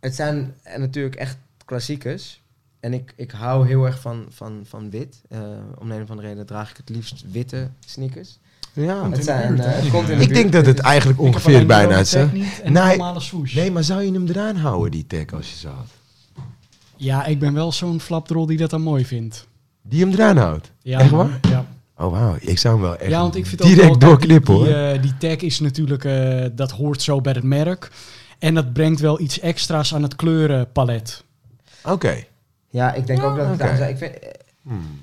het zijn eh, natuurlijk echt klassiekers. En ik, ik hou heel erg van, van, van wit. Eh, om een of andere reden draag ik het liefst witte sneakers. Ja. Het de zijn, buurt, eh, het komt in de Ik denk dat het eigenlijk ongeveer de bijna is. Nee. de. Nee, maar zou je hem eraan houden, die tag, als je ze had? Ja, ik ben wel zo'n flapdrol die dat dan mooi vindt. Die hem eraan houdt? Ja, Echt waar? Ja. Oh, wauw. Ik zou hem wel echt ja, want ik vind direct doorknippen, hoor. die, eh, die tag is natuurlijk, eh, dat hoort zo bij het merk. En dat brengt wel iets extra's aan het kleurenpalet. Oké. Ja, ik denk ook dat het zijn. Ik vind, Hmm.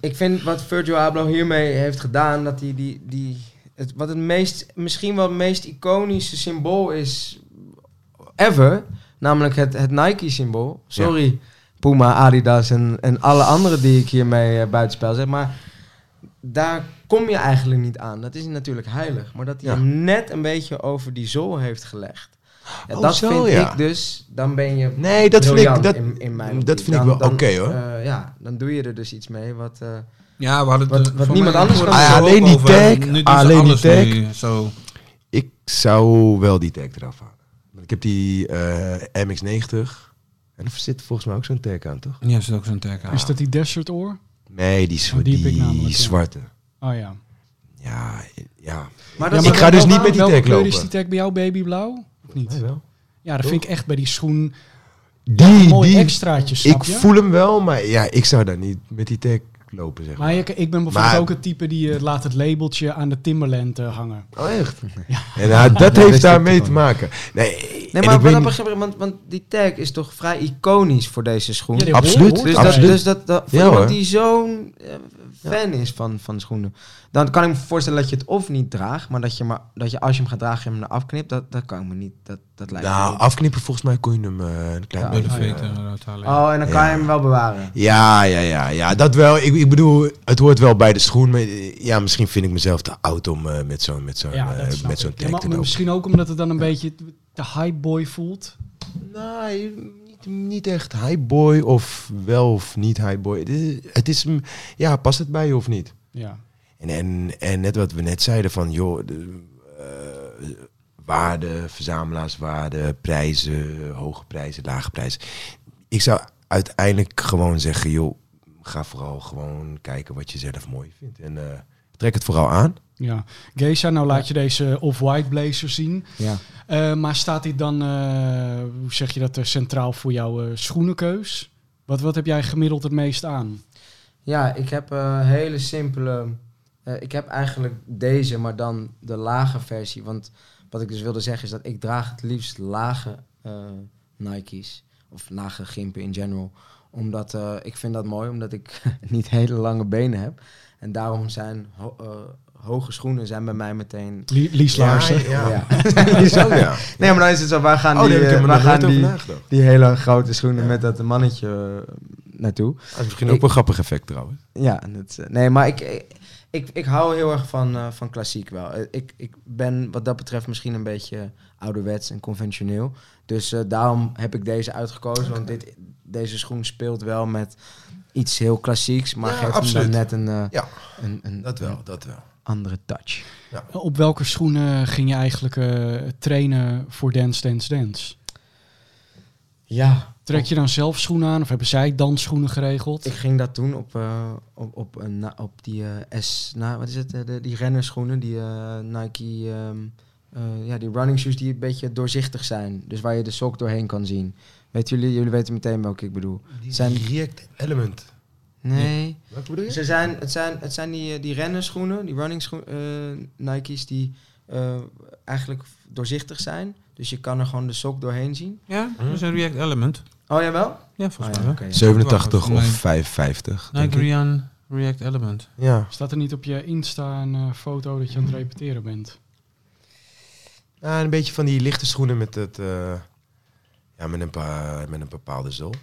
ik vind wat Virgil Abloh hiermee heeft gedaan, dat hij die, die, het, wat het meest, misschien wel het meest iconische symbool is ever, namelijk het, het Nike-symbool. Sorry, Puma, Adidas en, en alle andere die ik hiermee uh, buitenspel zet, maar daar kom je eigenlijk niet aan. Dat is natuurlijk heilig, maar dat hij Ja. hem net een beetje over die zool heeft gelegd. Ja, Oh, dat zo, vind ja. ik dus, dan ben je Nee, dat vind ik, dat, in, in mijn dat vind ik wel oké, hoor. eh, ja, dan doe je er dus iets mee wat... eh, Ja, we hadden Wat- het, eh, wat niemand anders kan zo Alleen die tag, Nu ze alleen die tag. nu Zo. Ik zou wel die tag eraf halen. Want Ik heb die eh, MX-90. En er zit volgens mij ook zo'n tag aan, toch? Ja, er zit ook zo'n tag aan. Is dat die Desert Oor? Nee, die, zwa- Oh, die heb ik die namelijk, ja. zwarte. Oh ja. Ja, ja. maar Ja, ik ga dus niet met die welke tag kleur lopen. is die tag bij jou, babyblauw? Niet? Nee, wel. Ja, dat vind ik echt bij die schoen Die, een mooi die, extraatje, snap ik je? voel hem wel, maar ja, ik zou daar niet met die tag lopen, zeg maar. Maar ik, ik ben bijvoorbeeld Maar- ook het type die eh, laat het labeltje aan de Timberland eh, hangen. Oh, echt? En nou, dat heeft daarmee te maken. Nee, Nee, maar begrijp ik, want, want die tag is toch vrij iconisch voor deze schoen. Ja, Absoluut, dus, erbij. dat, dus dat, dat voor Ja, iemand die zo'n eh, fan is van, van schoenen, dan kan ik me voorstellen dat je het of niet draagt, maar dat je, maar, dat je als je hem gaat dragen, je hem naar afknipt. Dat, dat kan ik me niet. Dat, dat lijkt Nou, afknippen volgens mij kon je hem eh, een klein beetje... ja. halen. Oh, en dan kan Ja. je hem wel bewaren. Ja, ja, ja, ja, dat wel. Ik, ik bedoel, het hoort wel bij de schoen. Maar eh, ja, misschien vind ik mezelf te oud om eh, met zo'n met zo'n Ja, eh, met zo'n maar te misschien ook omdat het dan een beetje de hypeboy voelt. Nee, niet, echt highboy of wel of niet highboy. Het is, het is, ja, past het bij je of niet? Ja. En, en, en net wat we net zeiden van, joh, de, eh, waarde, verzamelaarswaarde, prijzen, hoge prijzen, lage prijzen. Ik zou uiteindelijk gewoon zeggen, joh, ga vooral gewoon kijken wat je zelf mooi vindt. En eh, trek het vooral aan. ja. Geisha, nou laat je deze off-white blazer zien. Ja. Eh, maar staat dit dan, eh, hoe zeg je dat, eh, centraal voor jouw schoenenkeus? Wat, wat heb jij gemiddeld het meest aan? Ja, ik heb een hele simpele. eh, ik heb eigenlijk deze, maar dan de lage versie. Want wat ik dus wilde zeggen is dat ik draag het liefst lage eh, Nike's. Of lage gimpen in general. Omdat eh, ik vind dat mooi, omdat ik niet hele lange benen heb. En daarom zijn ho- eh, hoge schoenen zijn bij mij meteen... Lie- Lies Laarsen. Ja, Ja. ja. Nee, maar dan is het zo, waar gaan Oh, die, eh, waar gaan die, die hele grote schoenen met dat mannetje eh, naartoe? Dat is misschien Ik- ook wel een grappig effect trouwens. Ja, en het, nee, maar ik, ik, ik, ik hou heel erg van, eh, van klassiek wel. Ik, ik ben wat dat betreft misschien een beetje ouderwets en conventioneel. Dus eh, daarom heb ik deze uitgekozen. Want dit, deze schoen speelt wel met iets heel klassieks. Maar Ja, geeft absoluut. hem dan net een, eh, Ja, een, een, dat wel, een dat wel. andere touch. Op welke schoenen ging je eigenlijk eh, trainen voor Dance Dance Dance? Ja, Trek je dan zelf schoenen aan of hebben zij dansschoenen geregeld? ik ging dat doen op, eh, op, op, een, na- op die S... Nou, wat is het? de, die rennerschoenen, die eh, Nike... ehm, eh, ja, die running shoes die een beetje doorzichtig zijn. Dus waar je de sok doorheen kan zien. Weet jullie, jullie weten meteen welke ik bedoel. Die Zijn- React Element. Nee. Wat bedoel je? Ze zijn, het, zijn, het zijn die, eh, die rennerschoenen, die running schoen, eh, Nike's, die eh, eigenlijk doorzichtig zijn. Dus je kan er gewoon de sok doorheen zien. Ja, dat is een React Element. Oh, jawel? Ja, volgens Oh, mij ja, wel. oké, ja. 87 Voor of mij- 55. denk Nike ik. Rian React Element. Ja. Staat er niet op je Insta een foto dat je aan het repeteren bent? Ja, een beetje van die lichte schoenen met het... ja, met een, paar, met een bepaalde zool.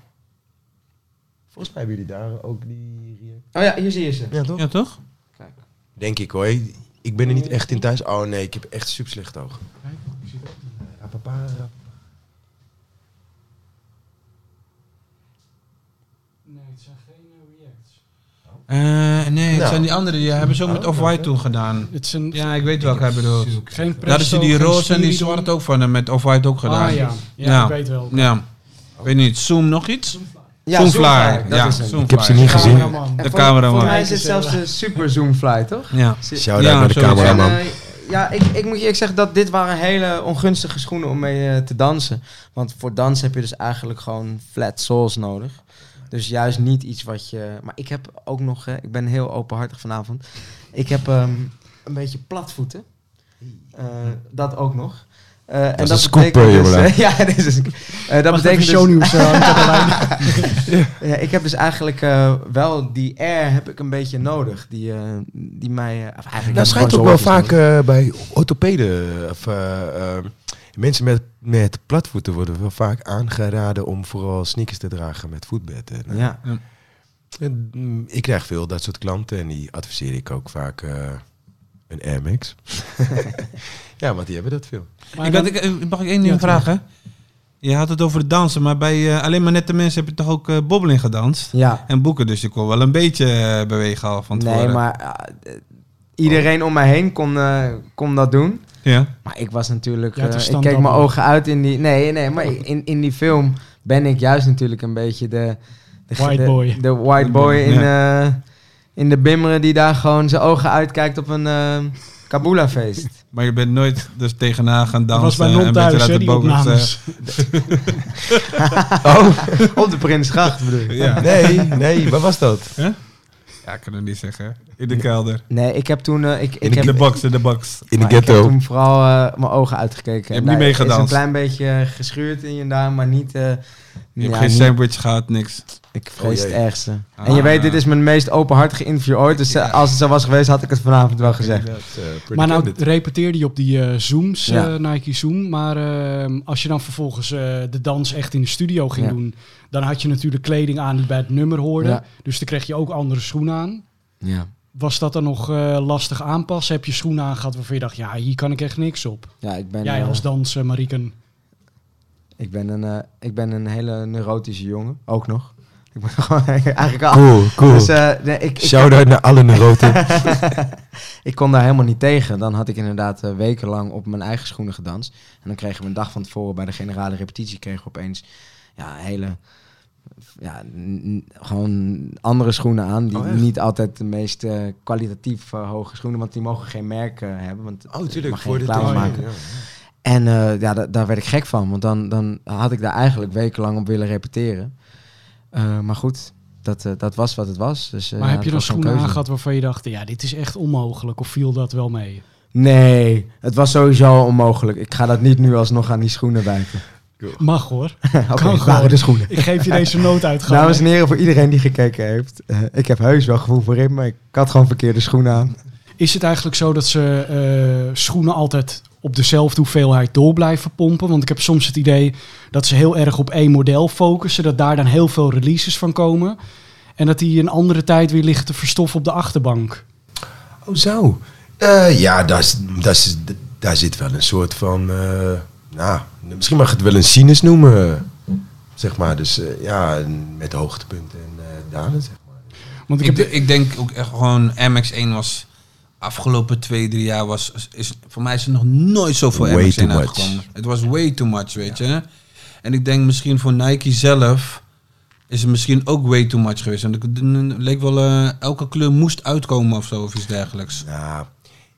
Volgens mij hebben jullie daar ook die React... Oh ja, hier zie je ze. Ja, toch? Ja, toch? Kijk. Denk ik hoor. Ik ben er niet echt in thuis. Oh nee, ik heb echt super slecht oog. Nee, het zijn geen. Eh, nee, het Nou. zijn die andere. Die hebben ze ook met Oh, Off-White toen gedaan. Het zijn Ja, ik weet welke hij bedoelt. geen Daar is die geen roze en die zwart ook van hem met Off-White ook gedaan. Ah ja, ja, Ja. ik weet wel. Ja. Ik weet niet, Zoom nog iets? Ja, Zoomfly. Zoomfly, dat Ja. Zoomfly. Ik heb ze niet gezien. Cameraman. En De cameraman. Volgens mij is het zelfs de Super Zoomfly, toch? Ja. Shout-out Ja, naar de cameraman. En, eh, ja, ik, ik moet je eerlijk zeggen dat dit waren hele ongunstige schoenen om mee eh, te dansen. Want voor dansen heb je dus eigenlijk gewoon flat soles nodig. Dus juist niet iets wat je... Maar ik heb ook nog... eh, ik ben heel openhartig vanavond. Ik heb ehm, een beetje platvoeten. Eh, dat ook nog. Eh, en is een scoop, betekent eh, dus, ja, dit is een, eh, dat betekent dus, eh, ja, ik heb dus eigenlijk wel die air heb ik een beetje nodig. Die, eh, die mij... of eigenlijk Dat schijnt ook wel vaak eh, bij orthopeden of eh, eh, mensen met, met platvoeten worden wel vaak aangeraden om vooral sneakers te dragen met voetbed. En, eh, Ja. en, mm, ik krijg veel dat soort klanten en die adviseer ik ook vaak eh, een Air Max. ja, want die hebben dat veel. Maar Ik dan- had, ik, mag ik één ding vragen? Je had het over het dansen, maar bij eh, alleen maar nette mensen heb je toch ook eh bobbeling gedanst? Ja. En boeken, dus je kon wel een beetje bewegen al van tevoren. Nee, maar iedereen om mij heen kon, eh, kon dat doen. Ja. Maar ik was natuurlijk... Ja, eh, ik keek mijn ogen uit in die... Nee, nee, maar in, in die film ben ik juist natuurlijk een beetje de... de White de- boy. De white boy in, eh, in de bimmeren die daar gewoon zijn ogen uitkijkt op een eh Kabula-feest. Maar je bent nooit dus tegenaan gaan Dat dansen. was bij en Non thuis, hè, die eh, opnames. oh, op de Prinsgracht bedoel je? Ja. Nee, nee, wat was dat? Ja, ik kan het niet zeggen. In de kelder. Nee, ik heb toen... eh, ik, ik In heb, de box, in de box. In de Maar ik heb ghetto. toen vooral eh, mijn ogen uitgekeken. hebt En niet is een klein beetje geschuurd in je daar, maar niet... eh, Je hebt ja, geen niet- sandwich gehad, niks. Ik vrees Oh, het ergste. Ah. en je weet, dit is mijn meest openhartige interview ooit. Dus eh, als het zo was geweest, had ik het vanavond wel gezegd. Eh, Maar nou repeteerde je op die eh, Zooms, Ja. eh, Nike Zoom. Maar als je dan vervolgens eh, de dans echt in de studio ging Ja. doen... dan had je natuurlijk kleding aan die bij het nummer hoorde. Ja. Dus dan kreeg je ook andere schoenen aan. Ja. Was dat dan nog eh, lastig aanpassen? Heb je schoenen aangehad waarvan je dacht... ja, hier kan ik echt niks op. Ja, ik ben, Jij als danser, Mariken. ik, ben een, eh, ik ben een hele neurotische jongen. Ook nog. Ik ben gewoon eigenlijk al... Cool, cool. Dus, eh, nee, ik, ik, Shout-out naar alle neuroten. ik kon daar helemaal niet tegen. Dan had ik inderdaad eh, wekenlang op mijn eigen schoenen gedanst. En dan kregen we een dag van tevoren bij de generale repetitie... kregen we opeens ja, hele... Ja, n- gewoon andere schoenen aan. Die Oh, niet altijd de meest eh, kwalitatief hoge schoenen... want die mogen geen merk hebben. Want Oh, tuurlijk. mag Voor geen de reclame maken. Ja. En eh, ja, da- daar werd ik gek van, want dan, dan had ik daar eigenlijk wekenlang op willen repeteren. Eh, maar goed, dat, eh, dat was wat het was. Dus, eh, maar ja, heb je dan schoenen keuze. aangehad waarvan je dacht... ja, dit is echt onmogelijk. Of viel dat wel mee? Nee, het was sowieso onmogelijk. Ik ga dat niet nu alsnog aan die schoenen bijten. Mag hoor. Kan waren gewoon. de schoenen. Ik geef je deze nooduitgang. Dames en heren, voor iedereen die gekeken heeft. eh, ik heb heus wel gevoel voor in, maar ik had gewoon verkeerde schoenen aan. Is het eigenlijk zo dat ze eh, schoenen altijd op dezelfde hoeveelheid door blijven pompen? Want ik heb soms het idee dat ze heel erg op één model focussen. Dat daar dan heel veel releases van komen. En dat die een andere tijd weer liggen te verstoffen op de achterbank. Oh, zo. Eh, ja, daar, is- daar, zit wel een soort van... eh, nou, misschien mag je het wel een sinus noemen. Zeg maar, dus eh, ja, met hoogtepunten en eh dalen, zeg maar. Want ik Ik, heb de- ik denk ook echt gewoon MX1 was afgelopen twee, drie jaar was is voor mij is er nog nooit zoveel Way MX1 too much. uitgekomen. Het was way too much, weet je. En ik denk misschien voor Nike zelf is het misschien ook way too much geweest. En het leek wel eh, elke kleur moest uitkomen of zo of iets dergelijks. Nou,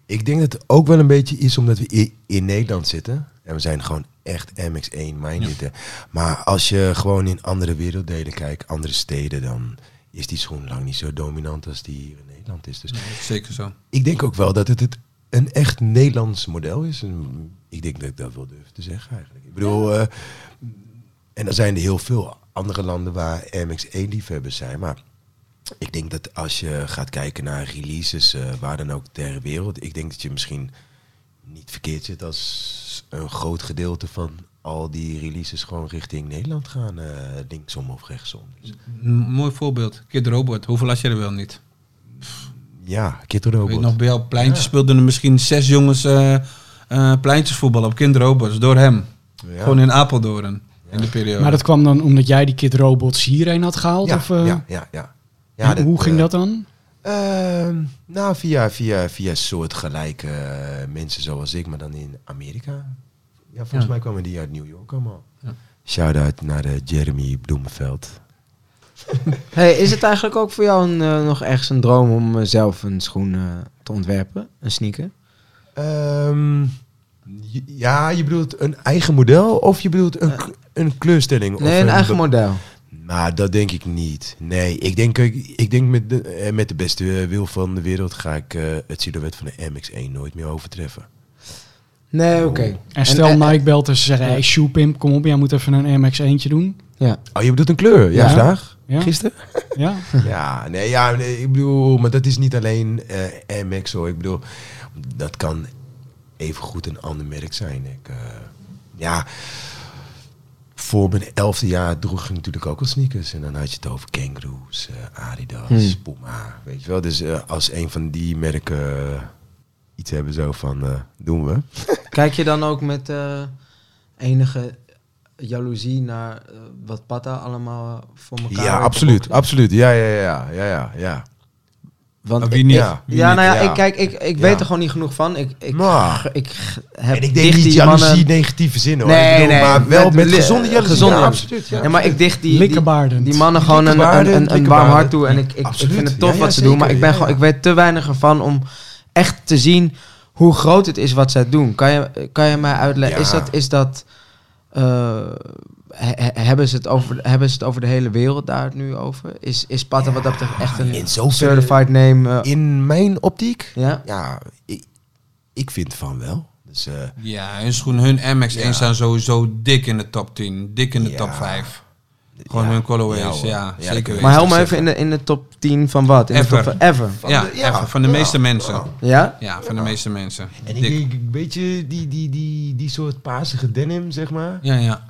ik denk dat het ook wel een beetje is omdat we in Nederland zitten. En we zijn gewoon echt MX1 minded. hè. Maar als je gewoon in andere werelddelen kijkt, andere steden, dan is die schoen lang niet zo dominant als die hier in Nederland is. Dus Zeker zo. ik denk ook wel dat het, het een echt Nederlands model is. En ik denk dat ik dat wel durf te zeggen eigenlijk. Ik bedoel, eh, en er zijn er heel veel andere landen waar MX1-liefhebbers zijn. Maar ik denk dat als je gaat kijken naar releases, eh, waar dan ook ter wereld, ik denk dat je misschien niet verkeerd zit als een groot gedeelte van al die releases gewoon richting Nederland gaan, eh, linksom of rechtsom. Dus, mooi voorbeeld. Kid Robot. Hoeveel las je er wel niet? Ja, Kid Weet je Robot. nog, bij jouw pleintje speelden er misschien zes jongens eh eh, pleintjesvoetbal op Kid Robots door hem. Ja. Gewoon in Apeldoorn in de periode. Maar dat kwam dan omdat jij die Kid Robots hierheen had gehaald? ja, of, eh, ja, ja, ja. en hoe ging dat dan? Ehm, nou, via, via, via soortgelijke mensen zoals ik, maar dan in Amerika. Ja, volgens Ja. mij kwamen die uit New York allemaal. Ja. Shout-out naar Jeremy Bloemenveld. Hey, is het eigenlijk ook voor jou een, eh, nog ergens een droom om eh, zelf een schoen eh, te ontwerpen? Een sneaker? Ehm, ja, je bedoelt een eigen model of je bedoelt een, een kleurstelling? Nee, of een eigen be- model. Nou, dat denk ik niet. Nee, ik denk, ik, ik denk met, de, met de beste wil van de wereld ga ik het silhouet van de MX-1 nooit meer overtreffen. Nee, oké. En stel en- Nike belt en ze zeggen, hey Shoepimp, kom op, jij moet even een MX eentje doen. Ja. Oh, je bedoelt een kleur? Ja, vandaag? Ja? Gisteren? Ja? Ja, nee, ja, nee, ik bedoel, maar dat is niet alleen eh MX hoor. Ik bedoel, dat kan even goed een ander merk zijn. Ik, eh, ja, voor mijn elfde jaar droeg ik natuurlijk ook al sneakers. En dan had je het over Kangaroos, eh, Adidas, Hmm. Puma, weet je wel. Dus als een van die merken iets hebben zo van, doen we. Kijk je dan ook met enige jaloezie naar eh, wat Pata allemaal voor elkaar Ja, absoluut, absoluut. Ja, ja, ja, ja, ja, ja. Want wie ik- niet? Ja. Wie ja, niet? nou ja, Ja. ik, kijk, ik, ik Ja. weet er gewoon niet genoeg van. Ik, ik, Maar- ik, heb En ik denk niet die jaloezie mannen- negatieve zin hoor. Nee, ik bedoel, nee, maar wel met met, gezonde jaloezie. gezonde ja, absoluut. Ja, Ja, maar ik dicht die, die, die mannen gewoon een, een, een, een warm hart toe. En ik, ik, ik vind het tof Ja, ja, wat ze doen. Maar ik, ben Ja, gewoon, ik weet te weinig ervan om echt te zien hoe groot het is wat zij doen. Kan je, kan je mij uitleggen? Ja. Is dat... Is dat he- he- hebben, ze het over, hebben ze het over de hele wereld daar het nu over? Is, is wat dat betreft echt een in certified name? eh, In mijn optiek, ja? ja, ik, ik vind van wel. Dus, eh, Ja, hun schoenen, hun MX1 Ja. staan sowieso dik in de top 10. Dik in de Ja. top 5. Gewoon ja, hun colorways, ja, zeker. Maar me even in de, in de top 10 van wat? In Ever. De top, ever. Van ja, de- ja, even, van de ja. meeste mensen. Ja? Ja, van de meeste mensen. En ik, Dik. ik, weet je, die, die, die, die soort paarsige denim, zeg maar. Ja, ja.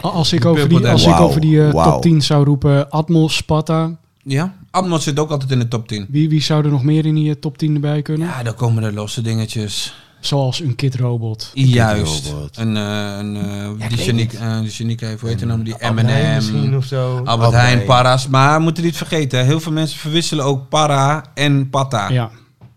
Als ik over die, als ik over die top 10 zou roepen, Atmos, Pata. Ja, Atmos zit ook altijd in de top 10. Wie, wie zou er nog meer in die eh, top 10 erbij kunnen? Ja, dan komen er losse dingetjes. Zoals een Kid Robot. Juist. Robot. Een, eh, een, eh, ik die Geniek, eh die heeft, hoe heet de naam? Die M&M. of zo. Albert Heijn, Para's. Maar we moeten niet vergeten, heel veel mensen verwisselen ook Para en Pata. Ja.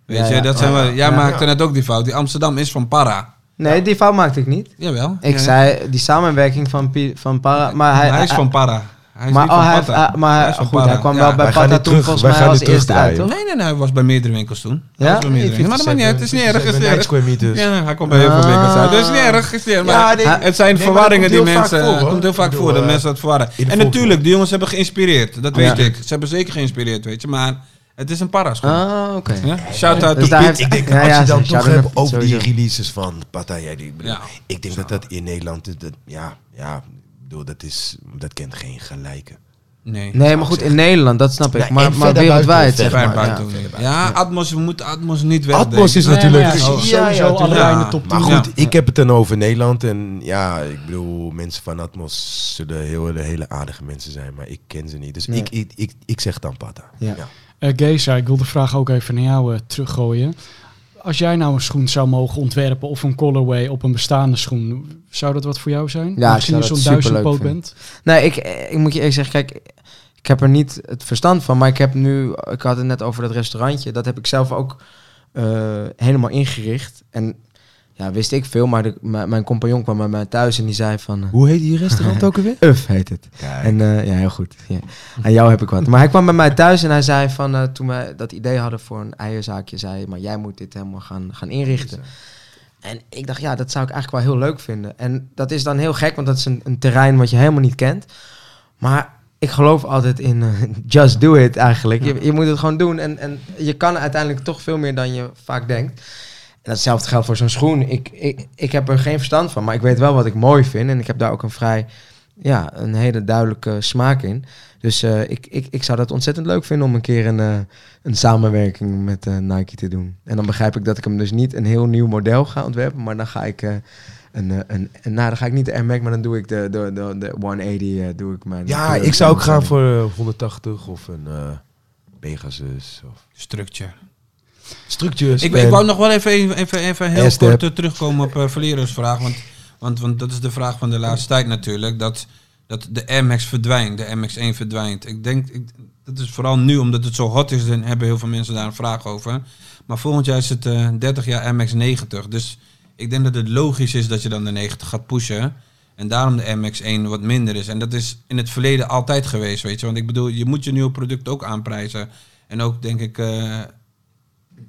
Weet Ja, je, ja. dat zijn Ja, we, ja. jij Ja. maakte Ja. net ook die fout. Die Amsterdam is van Para. Nee, die fout maakte ik niet. Jawel. Ik Ja. zei die samenwerking van, van Para. Maar hij, hij is van Para. Hij is maar, oh, hij, heeft- ah, maar Hij goed, hij kwam Ja. wel bij Pata toen volgens wij mij gaan als eerste uit, toch? Nee, nee, nee, hij was bij meerdere winkels toen. Hij Ja? was bij meerdere winkels. Maar dat maakt niet uit, het is niet erg. Het is niet erg. square meters. Ja, hij komt bij heel veel Ah. winkels uit. Dat is niet erg. is niet erg. Maar het zijn verwarringen die mensen... Het hoor. komt heel vaak voor dat eh, mensen dat verwarren. de En natuurlijk, die jongens hebben geïnspireerd. Dat weet ik. Ze hebben zeker geïnspireerd, weet je. Maar het is een paraschoen. Ah, oké. Ja? Shout-out Dus to Piet. Ik denk, Ja, als ja, je dan toch hebt over die releases van Pattaya, die, ik bedoel, Ja. ik denk dat dat in Nederland, dat, ja, ja, bedoel, dat, is, dat kent geen gelijke. Nee. Nee, maar goed, in Nederland, dat snap ik. Nee, maar maar wereldwijd, buiten, zeg maar. ja. Atmos, we moeten Atmos niet wegdenken. Atmos is Nee, natuurlijk... ja, Oh, sowieso ja, ja, allebei tuurlijk. in de top 10. Maar goed, Ja. ik heb het dan over Nederland. En ja, ik bedoel, mensen van Atmos zullen heel, hele aardige mensen zijn. Maar ik ken ze niet. Dus Nee. ik, ik, ik, ik zeg dan Pata. Ja. Ja. Eh Geza, ik wil de vraag ook even naar jou eh, teruggooien. Als jij nou een schoen zou mogen ontwerpen of een colorway op een bestaande schoen, zou dat wat voor jou zijn? Ja, Misschien zou je zo'n duizendpoot bent. Nee, ik, ik moet je eerlijk zeggen, kijk, ik heb er niet het verstand van, maar ik heb nu, ik had het net over dat restaurantje, dat heb ik zelf ook eh, helemaal ingericht. En ja, wist ik veel, maar de, mijn compagnon kwam bij mij thuis en die zei van, eh, Hoe heet die restaurant ook alweer? Uf heet het. Kijk. En eh, ja, heel goed. Ja. Aan jou heb ik wat. Maar hij kwam bij mij thuis en hij zei van, eh, toen wij dat idee hadden voor een eierzaakje, zei hij, maar jij moet dit helemaal gaan, gaan inrichten. En ik dacht, ja, dat zou ik eigenlijk wel heel leuk vinden. En dat is dan heel gek, want dat is een, een terrein wat je helemaal niet kent. Maar ik geloof altijd in eh, just do it eigenlijk. Je, je moet het gewoon doen en, en je kan uiteindelijk toch veel meer dan je vaak denkt. En datzelfde geldt voor zo'n schoen. Ik, ik, ik heb er geen verstand van, maar ik weet wel wat ik mooi vind. En ik heb daar ook een vrij, ja, een hele duidelijke smaak in. Dus eh, ik, ik, ik zou dat ontzettend leuk vinden om een keer een, eh, een samenwerking met eh, Nike te doen. En dan begrijp ik dat ik hem dus niet een heel nieuw model ga ontwerpen, maar dan ga ik eh, een, een, een, nou dan ga ik niet de Air Max, maar dan doe ik de, de, de, de 180, eh, doe ik mijn... Ja, ik zou ook gaan voor eh, 180 of een eh, Pegasus of Structure. structures. Ik, ik wou nog wel even, even, even heel kort terugkomen op uh, Valero's vraag. Want, want, want dat is de vraag van de laatste tijd natuurlijk. Dat, dat de Max verdwijnt, de Air Max 1 verdwijnt. Ik denk, dat is vooral nu omdat het zo hot is, dan hebben heel veel mensen daar een vraag over. Maar volgend jaar is het eh 30 jaar Air Max 90. Dus ik denk dat het logisch is dat je dan de 90 gaat pushen. En daarom de Air Max 1 wat minder is. En dat is in het verleden altijd geweest, weet je. Want ik bedoel, je moet je nieuwe product ook aanprijzen. En ook, denk ik, eh,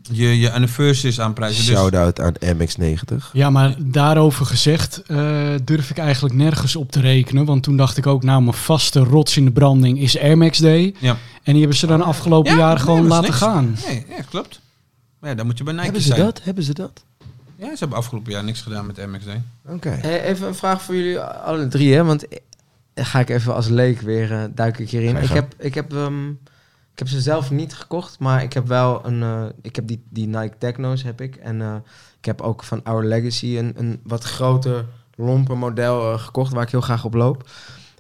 je, je anniversaries aanprijzen. Dus Shout-out aan MX90. Ja, maar daarover gezegd eh, durf ik eigenlijk nergens op te rekenen. Want toen dacht ik ook, nou, mijn vaste rots in de branding is Air Max Day. Ja. En die hebben ze dan afgelopen Ja, jaren nee, gewoon laten niks. gaan. Nee, ja, klopt. Maar ja, dan moet je bij Nike Hebben ze zijn. dat? Hebben ze dat? Ja, ze hebben afgelopen jaar niks gedaan met MXD. Oké. Eh, even een vraag voor jullie alle drie, hè? Want ga ik even als leek weer eh, duik ik hierin. Ik heb, ik, heb, ehm, heb ze zelf niet gekocht, maar ik heb wel een. eh, ik heb die, die Nike Techno's heb ik. En eh, ik heb ook van Our Legacy een, een wat groter, lomper model eh, gekocht waar ik heel graag op loop.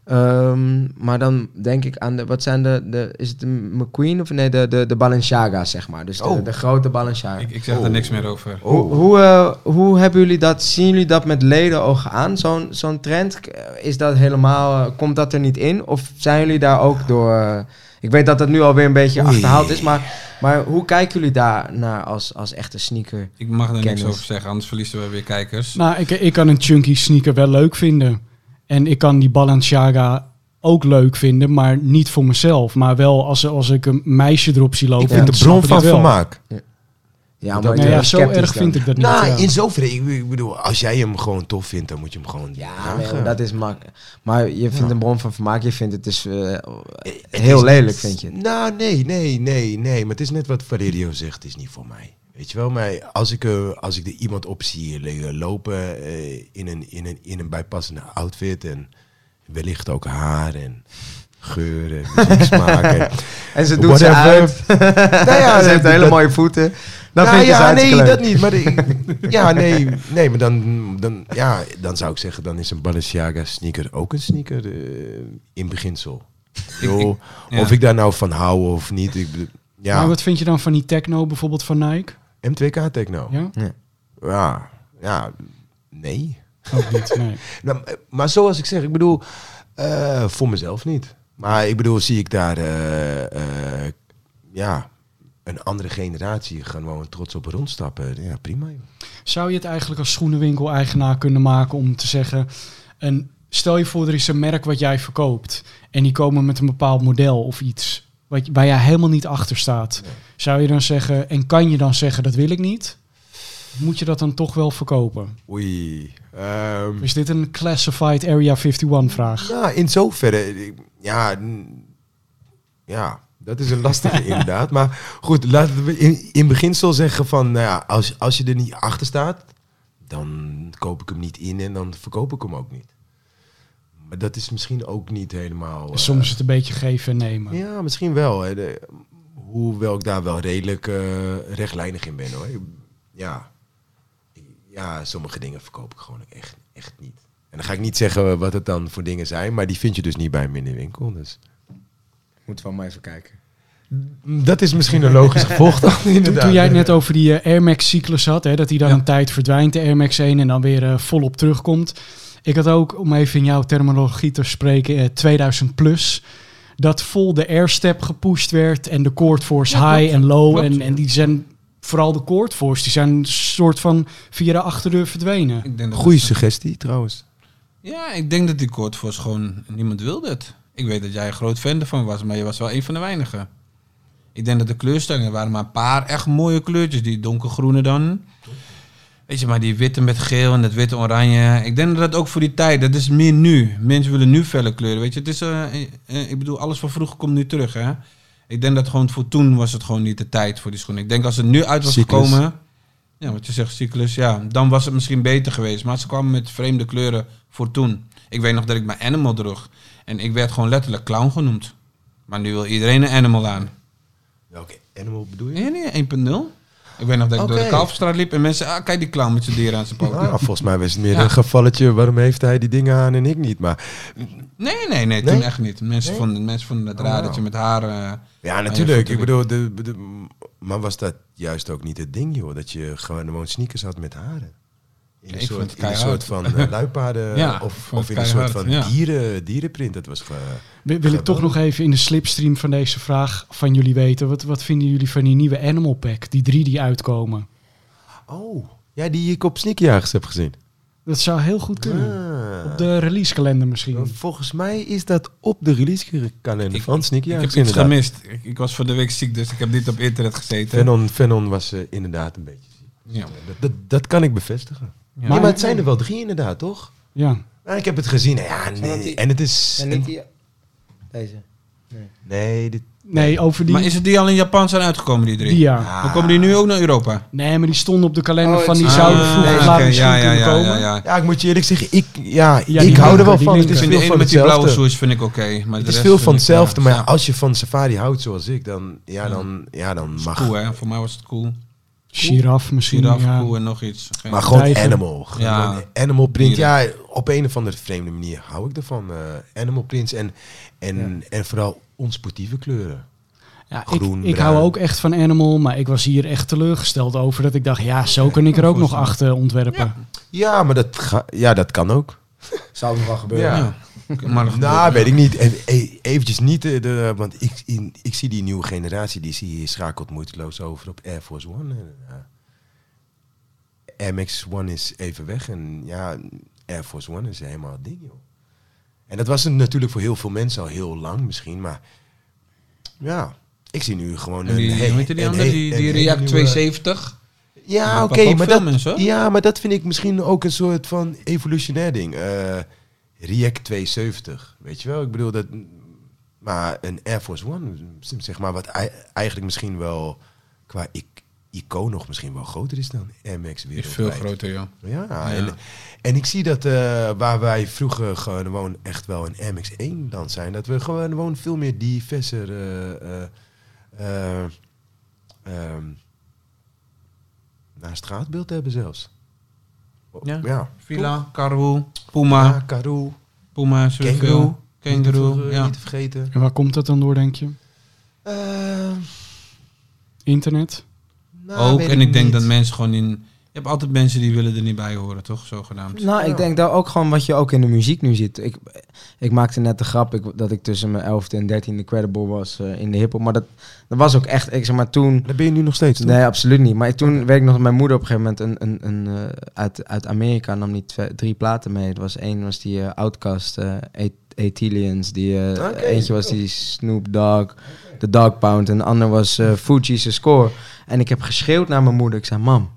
Ehm, maar dan denk ik aan de, wat zijn de, de is het de McQueen of nee, de, de, de Balenciaga's zeg maar. Dus de, Oh. de grote Balenciaga. Ik, ik zeg Oh. er niks meer over. Hoe, hoe, eh, hoe hebben jullie dat, zien jullie dat met ledenogen aan, zo'n zo'n trend? Is dat helemaal, komt dat er niet in? Of zijn jullie daar ook door, ik weet dat het nu alweer een beetje Oei. achterhaald is, maar, maar hoe kijken jullie daar naar als, als echte sneaker? Ik mag er niks over zeggen, anders verliezen we weer kijkers. Nou, ik, ik kan een chunky sneaker wel leuk vinden. En ik kan die Balenciaga ook leuk vinden, maar niet voor mezelf. Maar wel als, als ik een meisje erop zie lopen. Ik vind de bron van vermaak. Ja, Dat- maar Nee, ja, zo erg vind ik dat niet. Nou, ja. in zoverre. Ik, ik bedoel, als jij hem gewoon tof vindt, dan moet je hem gewoon Ja, nee, dat is makkelijk. Maar je vindt Ja. een bron van vermaak, je vindt het dus eh, Het heel is lelijk, vind je het? Nou, nee, nee, nee, nee. Maar het is net wat Valerio zegt, het is niet voor mij. Weet je wel, maar als ik, eh, als ik er iemand op zie liggen lopen eh, in, een, in, een, in een bijpassende outfit en wellicht ook haar en geur en muzieksmaak. en, ze doet ze uit. Nou ja, ze heeft hele dat- mooie voeten. Dat nou vind je ja, hartstikke nee, leuk. dat niet. Maar ik- ja, nee, nee, maar dan, dan, ja, dan zou ik zeggen, dan is een Balenciaga sneaker ook een sneaker eh, in beginsel. Ik bedoel, ja. Of ik daar nou van hou of niet. Ik, bedoel, ja, Maar wat vind je dan van die techno bijvoorbeeld van Nike? M2K Techno. Ja? Ja, ja, nee. Ook niet, nee. Nou, eh, maar zoals ik zeg, ik bedoel, eh, voor mezelf niet. Maar ik bedoel, zie ik daar, eh, eh, ja, een andere generatie gewoon trots op rondstappen. Ja, prima. joh. Zou je het eigenlijk als schoenenwinkel-eigenaar kunnen maken om te zeggen... Een, stel je voor, er is een merk wat jij verkoopt... en die komen met een bepaald model of iets... Wat, waar jij helemaal niet achter staat. Zou je dan zeggen, en kan je dan zeggen, dat wil ik niet? Moet je dat dan toch wel verkopen? Oei. ehm, Is dit een classified Area 51 vraag? Nou, in zoverre, ja, ja, dat is een lastige inderdaad. Maar goed, laten we in, in beginsel zeggen van, nou ja, als, als je er niet achter staat, dan koop ik hem niet in en dan verkoop ik hem ook niet. Maar dat is misschien ook niet helemaal... eh, Soms is het een beetje geven en nemen. Ja, misschien wel. Hè. De- hoewel ik daar wel redelijk eh, rechtlijnig in ben hoor. Ja. Ja, sommige dingen verkoop ik gewoon echt, echt niet. En dan ga ik niet zeggen wat het dan voor dingen zijn, maar die vind je dus niet bij een minderwinkel. Dus. Moet wel maar even kijken. Dat is misschien een logisch gevolg dan, Toen, inderdaad. toen jij het net over die eh, Air Max cyclus had, hè, dat die dan Ja. een tijd verdwijnt, de Air Max 1, en dan weer eh, volop terugkomt. Ik had ook, om even in jouw terminologie te spreken, eh, 2000 plus, dat vol de airstep gepusht werd en de cord force Ja, high klopt. en low. Klopt, en, en die zijn, vooral de cord force, die zijn een soort van via de achterdeur verdwenen. Ik denk dat Goeie dat- suggestie, trouwens. Ja, ik denk dat die Courtforce gewoon... Niemand wilde het. Ik weet dat jij een groot fan ervan was, maar je was wel een van de weinigen. Ik denk dat de kleurstellingen waren maar een paar echt mooie kleurtjes. Die donkergroene dan. Weet je, maar die witte met geel en dat witte oranje. Ik denk dat dat ook voor die tijd, dat is meer nu. Mensen willen nu felle kleuren, weet je. Het is, eh, eh, ik bedoel, alles van vroeger komt nu terug, hè. Ik denk dat gewoon voor toen was het gewoon niet de tijd voor die schoenen. Ik denk als het nu uit was Cyclus. gekomen... Ja, wat je zegt, cyclus, ja. Dan was het misschien beter geweest. Maar ze kwamen met vreemde kleuren voor toen. Ik weet nog dat ik mijn animal droeg. En ik werd gewoon letterlijk clown genoemd. Maar nu wil iedereen een animal aan. Welke animal bedoel je? Nee, nee, 1.0. Ik weet nog dat ik door de Oké. Kalverstraat liep en mensen... Ah, kijk die clown met zijn dieren aan zijn poten. Ah, volgens mij was het meer Ja. een gevalletje, waarom heeft hij die dingen aan en ik niet? Maar Nee, nee, nee, toen Nee? echt niet. Mensen, Nee? vonden, mensen vonden het Oh, raar wauw. dat je met haar... eh, ja, natuurlijk. Ik bedoel, de, de- maar was dat juist ook niet het ding, joh? Dat je gewoon gewoon sneakers had met haren? In een ik soort, vond het in een keihard. soort van uh, luipaarden Ja, ik of, of in een soort van ja. dieren, dierenprint. Dat was ge- Wil, wil ik toch nog even in de slipstream van deze vraag van jullie weten. Wat, wat vinden jullie van die nieuwe Animal Pack? Die drie die uitkomen. Oh, ja, die ik op Sneakerjagers heb gezien. Dat zou heel goed kunnen. Ah. Op de releasekalender misschien. Volgens mij is dat op de release-kalender Ik- van ik Sneakerjagers heb iets gemist. Ik, ik was voor de week ziek, dus ik heb niet op internet gezeten. Venon, Venon was eh, inderdaad een beetje ziek. Ja. Dat, dat, dat kan ik bevestigen. Ja. Maar, maar het zijn er wel drie inderdaad, toch? Ja. Ja, ik heb het gezien. Ja, nee, die- en het is... En niet die... Deze. Nee, dit, Nee, over die, Maar is het die al in Japan zijn uitgekomen, die drie? die ja. Dan komen die nu ook naar Europa? Nee, maar die stonden op de kalender Oh, van die ik- zouden Ah, vroeger nee, misschien ja, ja, kunnen ja, komen. ja, ja. ja, ik moet je eerlijk zeggen, ik, ja, Ja, ik die hou er wel van. Het is Ik vind veel de ene van met die blauwe swoosh vind ik oké. maar Het is veel van hetzelfde, ja, maar ja. als je van safari houdt zoals ik, dan, ja, dan, ja, dan mag... Cool, hè? Voor mij was het cool. Giraf misschien. Giraffe, ja. en nog iets. Geen- Maar gewoon animal. Gewoon Ja. animal print. Ja, op een of andere vreemde manier hou ik ervan. eh animal prints en, en, en vooral onsportieve kleuren. Ja, Groen, ik, ik hou ook echt van Animal, maar ik was hier echt teleurgesteld over dat ik dacht, ja, zo kan ik er ook nog achter ontwerpen. Ja, maar dat, ga, ja, dat kan ook. Zou nog wel gebeuren. Ja. Maar dat Nou, gebeurt weet ik niet. E- e- eventjes niet, eh, de, want ik, in- ik zie die nieuwe generatie, die zie je schakelt moeiteloos over op Air Force One. Ja. Air Max One is even weg en ja, Air Force One is helemaal het ding, joh. En dat was het natuurlijk voor heel veel mensen al heel lang misschien, maar ja, ik zie nu gewoon En die, een... hoe he- heet die een Die, een die hele React nieuwe- 270? Ja, oké, maar, dat, mensen, ja, maar dat vind ik misschien ook een soort van evolutionair ding. Eh, React 270, weet je wel? Ik bedoel, dat, maar een Air Force One, zeg maar, wat ei- eigenlijk misschien wel qua ik, icoon nog misschien wel groter is dan Die weer. veel groter, joh. Ja, En, en ik zie dat eh, waar wij vroeger gewoon echt wel een Air Max 1 dan zijn, dat we gewoon, gewoon veel meer diverser ehm, naar straatbeeld hebben zelfs. Ja. ja. Villa, Karoo, Puma, Ja, Karoo, Puma. Kangaroo. Kangaroo, ja. Niet te vergeten. En waar komt dat dan door, denk je? Eh, Internet? nou, Ook, en ik denk dat mensen gewoon in... Je hebt altijd mensen die willen er niet bij horen, toch? Zogenaamd. Nou, ik denk dat ook gewoon wat je ook in de muziek nu ziet. Ik, ik maakte net de grap ik, dat ik tussen mijn 11e en 13e credible was eh, in de hip-hop. Maar dat, dat was ook echt, ik zeg maar toen. Dat ben je nu nog steeds, toch? Nee, absoluut niet. Maar toen weet ik nog dat mijn moeder op een gegeven moment een, een, een, eh, uit, uit Amerika nam die twee, drie platen mee. Het was één was die eh, Outcast, eh Atilians. Die, eh. Eentje was die Snoop Dogg, The Dog Pound. En de ander was eh Fuji's Score. En ik heb geschreeuwd naar mijn moeder. Ik zei, mam,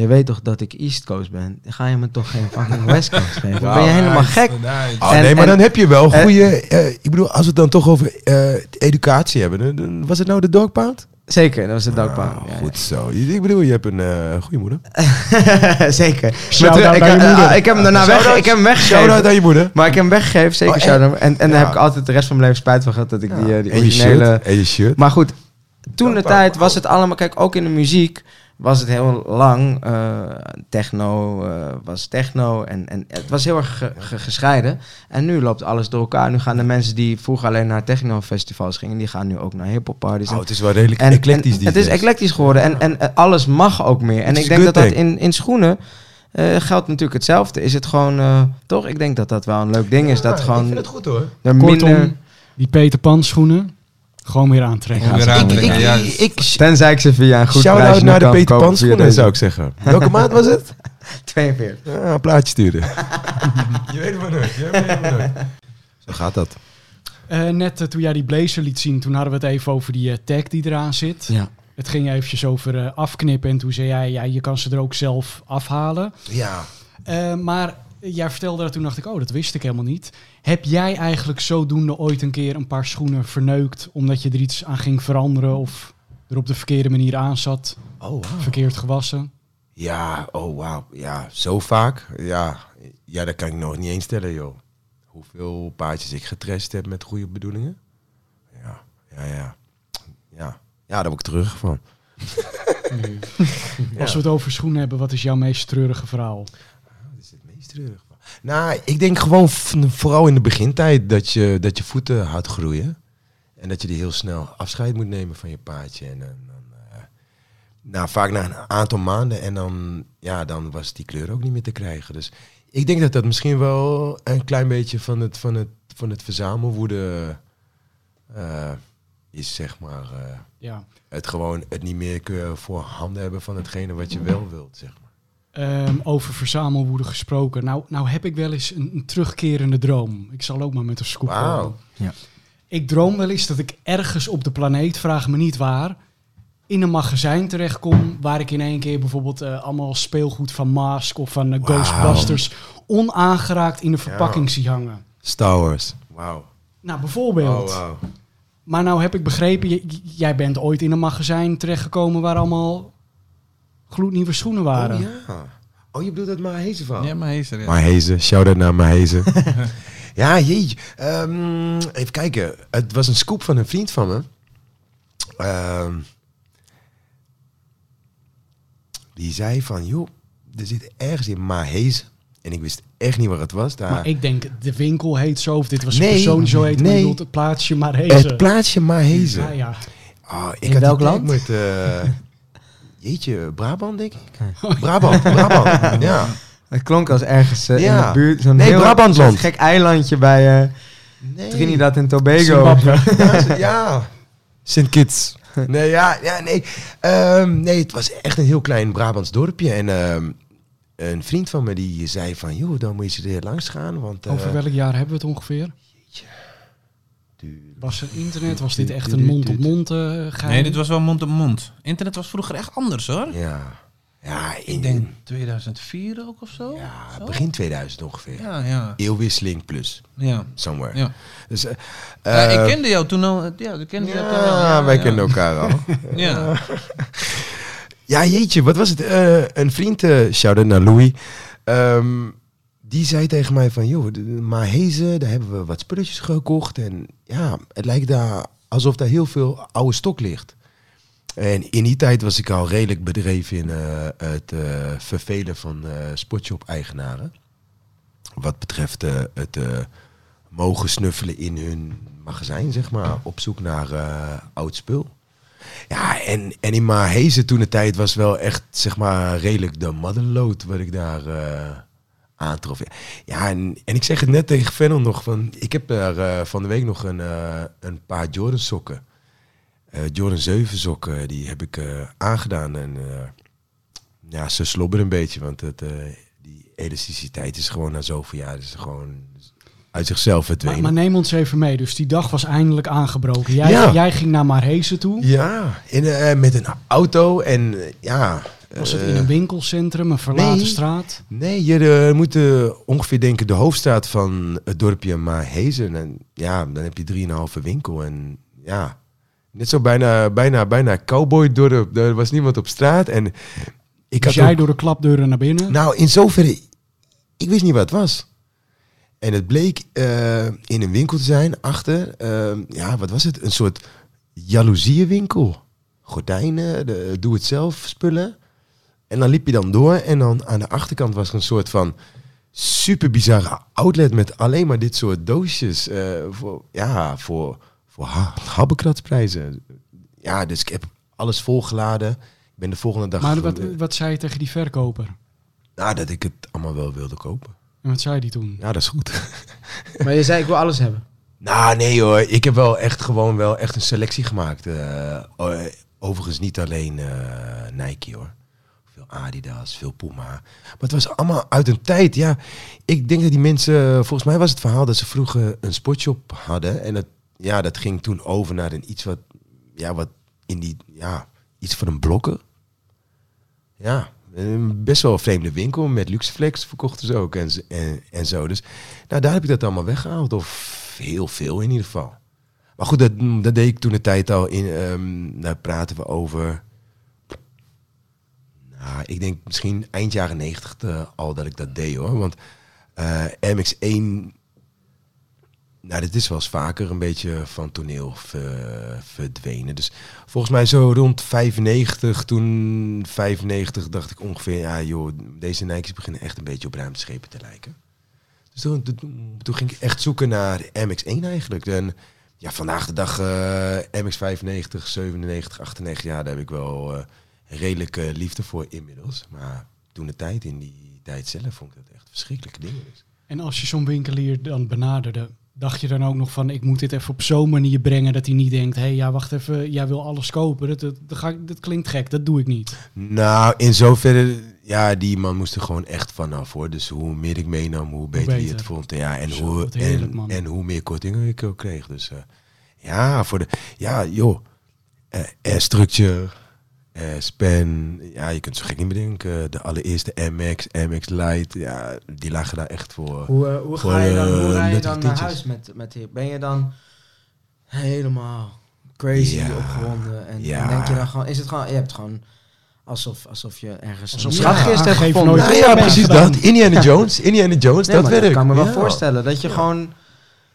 je weet toch dat ik East Coast ben? Ga je me toch geen fucking West Coast geven? ben je helemaal gek? Oh, En- nee, maar en- dan heb je wel goede. eh, ik bedoel, als we het dan toch over eh, educatie hebben, dan- was het nou de dog pound? Zeker, dat was. Ah, ja, ja. goed zo. Ik bedoel, je hebt een eh goede moeder. Zeker. Shout-out Maar ik, moeder. ik heb hem daarna weg, Shout-out- ik heb hem Shout-out weggegeven. aan je moeder. Maar ik heb hem weggegeven, zeker. Oh, en- shout-out. En, en daar Ja. heb ik altijd de rest van mijn leven spijt van gehad dat ik die, die en je originele... shirt. En je shirt. Maar goed, toen de tijd was het allemaal... Kijk, ook in de muziek was het heel lang eh, techno eh, was techno en, en het was heel erg ge- ge- gescheiden. En nu loopt alles door elkaar. Nu gaan de mensen die vroeger alleen naar technofestivals gingen, die gaan nu ook naar hip-hop parties. Oh, het is wel redelijk En, eclectisch en die het is eclectisch geworden en, en eh, alles mag ook meer. En ik denk dat dat in, in schoenen eh, geldt natuurlijk hetzelfde. Is het gewoon, eh, toch? Ik denk dat dat wel een leuk ding is. Dat Ik gewoon vind het goed hoor. er Kortom, minder... die Peter Pan schoenen, gewoon weer aantrekken. Gewoon weer Ik- aantrekken, ik- ja. Ik, Tenzij ik ze via een goed Shout-out naar de Peter Pan schoenen, zou ik zeggen. Welke maat was het? 42. Ja, een plaatje sturen. je weet het maar nooit. Je weet het maar nooit. Zo gaat dat. Eh, net eh, toen jij die blazer liet zien, toen hadden we het even over die eh, tag die eraan zit. Ja. Het ging eventjes over eh, afknippen en toen zei jij, ja, je kan ze er ook zelf afhalen. Ja. Eh, maar jij vertelde dat toen dacht ik, oh, dat wist ik helemaal niet. Heb jij eigenlijk zodoende ooit een keer een paar schoenen verneukt omdat je er iets aan ging veranderen of er op de verkeerde manier aan zat, Oh, wow. verkeerd gewassen? Ja, oh wauw. Ja, zo vaak. Ja. ja, dat kan ik nog niet eens stellen, joh. Hoeveel paardjes ik getrest heb met goede bedoelingen. Ja, ja, ja. Ja, ja daar word ik terug van. Als we het over schoenen hebben, wat is jouw meest treurige verhaal? Wat is het meest treurig? Nou, ik denk gewoon vooral in de begintijd dat je, dat je voeten hard groeien. En dat je die heel snel afscheid moet nemen van je paardje. En dan, dan, eh, nou, vaak na een aantal maanden. En dan, ja, dan was die kleur ook niet meer te krijgen. Dus ik denk dat dat misschien wel een klein beetje van het, van het, van het verzamelwoede eh, is, zeg maar. eh, Ja. het gewoon het niet meer voor handen hebben van hetgene wat je wel wilt, zeg maar. Ehm, over verzamelwoede gesproken. Nou, nou heb ik wel eens een, een terugkerende droom. Ik zal ook maar met een scoop. Ja. Ik droom wel eens dat ik ergens op de planeet, vraag me niet waar, in een magazijn terechtkom waar ik in één keer bijvoorbeeld eh, allemaal speelgoed van Mask of van Wauw. Ghostbusters onaangeraakt in de verpakking zie hangen. Star Wars. Wauw. Nou, bijvoorbeeld. Oh. Maar nou heb ik begrepen, jij bent ooit in een magazijn terechtgekomen waar allemaal gloednieuwe schoenen waren. Oh ja. Oh, je bedoelt het Mahezen van? Ja, maar Hezer, ja. Mahezen, shout-out naar Mahezen. ja, jeetje. Ehm, even kijken. Het was een scoop van een vriend van me. Ehm, die zei van, joh, er zit ergens in Mahezen. En ik wist echt niet waar het was. Daar. Maar ik denk, de winkel heet zo, of dit was een Nee, persoon zo heet, maar nee. bedoelt het plaatsje maar heet het plaatsje Mahezen. Ja, ja. Oh, ik In had welk land? Met, eh, jeetje, Brabant denk ik. Brabant, Brabant. Ja. Het klonk als ergens eh, Ja. in de buurt. Zo'n Nee, heel zo'n gek eilandje bij eh, Nee. Trinidad en Tobago. Ja, ja. Sint Kitts. Nee, ja, ja nee. Ehm, nee, het was echt een heel klein Brabants dorpje. En ehm, een vriend van me die zei van, joh, dan moet je ze er langs gaan. Want, eh, Over welk jaar hebben we het ongeveer? du- Was er internet? Was dit echt een mond-op-mond eh geheim? Nee, dit was wel mond op mond. Internet was vroeger echt anders hoor. Ja. Ja, in, Ik denk 2004 ook of zo. ja, Zo? begin 2000 ongeveer. Ja, ja. Eeuwwisseling plus, ja. somewhere. ja. Dus, eh, Ja, eh, ik kende jou toen al. Ja, ik kende jou toen al. ja, wij kennen elkaar al. Ja. Ja, jeetje, wat was het? Eh, een vriend, eh shout-out naar Louis, ehm, die zei tegen mij van, joh, Mahezen, daar hebben we wat spulletjes gekocht. En ja, het lijkt daar alsof daar heel veel oude stok ligt. En in die tijd was ik al redelijk bedreven in eh, het eh, vervelen van eh sportshop-eigenaren. Wat betreft het mogen snuffelen in hun magazijn, zeg maar, op zoek naar oud spul. Ja, en, en in Mahezen toen de tijd was wel echt, zeg maar, redelijk de motherload wat ik daar aantrof. Ja, en, en ik zeg het net tegen Fennel nog, van, ik heb daar eh, van de week nog een, eh, een paar Jordan sokken. Eh, Jordan 7 sokken, die heb ik aangedaan. En ja, ze slobberen een beetje, want het, die elasticiteit is gewoon na zoveel jaar is gewoon uit zichzelf verdwenen. maar neem ons even mee. Dus die dag was eindelijk aangebroken. Jij, Ja. jij ging naar Marhezen toe. Ja, in, eh, met een auto en ja. Was het in een winkelcentrum, een verlaten nee. straat? Nee, je eh, moet eh, ongeveer denken de hoofdstraat van het dorpje Mahezen. En ja, dan heb je drieënhalve winkel. En ja, net zo bijna, bijna, bijna cowboy dorp. Er was niemand op straat. En ik Dus had jij ook- door de klapdeuren naar binnen? nou, in zoverre, ik wist niet wat het was. En het bleek eh, in een winkel te zijn achter, ja, wat was het? Een soort jaloezieënwinkel. Gordijnen, doe-het-zelf spullen. En dan liep je dan door en dan aan de achterkant was er een soort van super bizarre outlet met alleen maar dit soort doosjes eh, voor, ja, voor, voor ha habbekratsprijzen. Ja, dus ik heb alles volgeladen. Ik ben de volgende dag... Maar wat, wat zei je tegen die verkoper? nou, dat ik het allemaal wel wilde kopen. En wat zei die toen? Ja, dat is goed. Maar je zei, ik wil alles hebben. Nou, nee hoor. Ik heb wel echt gewoon wel echt een selectie gemaakt. Eh, overigens niet alleen eh, Nike hoor. Adidas, veel Puma. Maar het was allemaal uit een tijd. Ja, ik denk dat die mensen... Volgens mij was het verhaal dat ze vroeger een sportshop hadden. En het, ja, dat ging toen over naar een iets wat... Ja, wat in die... Ja, iets van een blokker. Ja, best wel een vreemde winkel. Met Luxeflex verkochten ze ook en, en, en zo. Dus nou, daar heb ik dat allemaal weggehaald. Of heel veel in ieder geval. Maar goed, dat, dat deed ik toen de tijd al in. ehm daar praten we over. Nou, ik denk misschien eind jaren negentig al dat ik dat deed hoor. Want eh, MX1. Nou, dit is wel eens vaker een beetje van toneel ver- verdwenen. Dus volgens mij zo rond 95, toen 95 dacht ik ongeveer, ja joh, deze Nike's beginnen echt een beetje op ruimteschepen te lijken. Dus toen, toen, ging ik echt zoeken naar MX1 eigenlijk. En ja, vandaag de dag eh, MX95, 97, 98, ja, daar heb ik wel eh, redelijke liefde voor inmiddels. Maar toen de tijd, in die tijd zelf, vond ik dat echt verschrikkelijke dingen. Dus. En als je zo'n winkelier dan benaderde, dacht je dan ook nog van... ik moet dit even op zo'n manier brengen dat hij niet denkt... hé, hey, ja, wacht even, jij wil alles kopen. Dat, dat, dat, ga dat klinkt gek, dat doe ik niet. Nou, in zoverre, ja, die man moest er gewoon echt vanaf hoor. Dus hoe meer ik meenam, hoe beter hij beter. het vond. Ja, en, Zo, hoe, heerlijk, en, en hoe meer kortingen ik ook kreeg. Dus eh, ja, voor de, ja, joh, eh structure, eh span, ja, je kunt zo gek niet bedenken. De allereerste MX, MX Lite, ja, die lagen daar echt voor. Hoe, eh, hoe Voor, ga je dan, hoe eh, ga je dan naar huis met, met die? Ben je dan helemaal crazy Ja. opgewonden? En, Ja. en denk je dan gewoon, is het gewoon, je hebt gewoon alsof, alsof je ergens Alsof een schatkist hebt gevonden. ja, precies dat. Indiana Jones, Indiana Jones, Nee, dat werkt. dat kan me wel voorstellen. Dat je gewoon,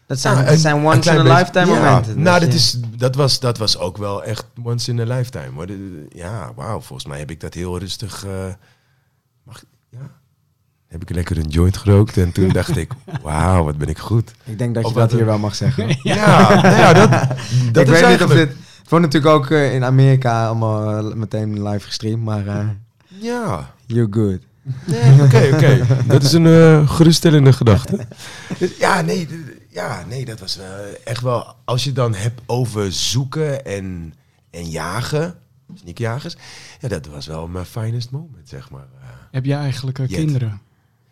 dat zijn, dat zijn once in a lifetime ja, momenten. Nou, Dat is, dat, was, dat was ook wel echt once in a lifetime. hoor. Ja, wauw. Volgens mij heb ik dat heel rustig... eh, mag, ja. Heb ik lekker een joint gerookt en toen dacht ik... Wauw, wat ben ik goed. Ik denk dat je dat hier een- wel mag zeggen. Ja, nou ja, dat, dat ik is weet niet of dit... Het wordt natuurlijk ook eh, in Amerika allemaal eh, meteen live gestreamd, maar Ja, you're good. Nee, oké, oké. Dat is een geruststellende gedachte. Ja, nee, ja, nee, dat was eh, echt wel... Als je het dan hebt over zoeken en, en jagen, sneakjagers... Ja, dat was wel mijn finest moment, zeg maar. Eh, Heb jij eigenlijk eh, kinderen?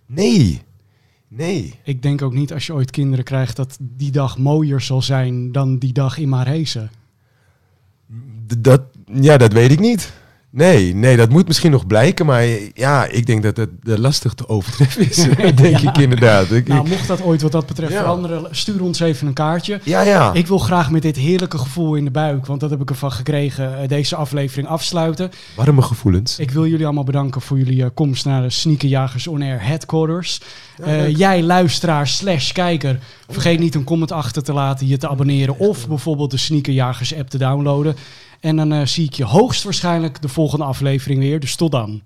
nee, nee. Ik denk ook niet als je ooit kinderen krijgt dat die dag mooier zal zijn dan die dag in Maarhezen. D- dat, ja, dat weet ik niet. Nee, nee, dat moet misschien nog blijken. Maar ja, ik denk dat het lastig te overtreffen is. denk ik inderdaad. Ik, Nou, mocht dat ooit wat dat betreft Ja. veranderen, stuur ons even een kaartje. ja, ja. Ik wil graag met dit heerlijke gevoel in de buik, want dat heb ik ervan gekregen, eh, deze aflevering afsluiten. Warme gevoelens. Ik wil jullie allemaal bedanken voor jullie eh, komst naar de Sneakerjagers On Air Headquarters. Ja, Eh, jij luisteraar slash kijker, vergeet niet een comment achter te laten, je te abonneren of bijvoorbeeld de Sneakerjagers app te downloaden. En dan eh, zie ik je hoogstwaarschijnlijk de volgende aflevering weer, dus tot dan.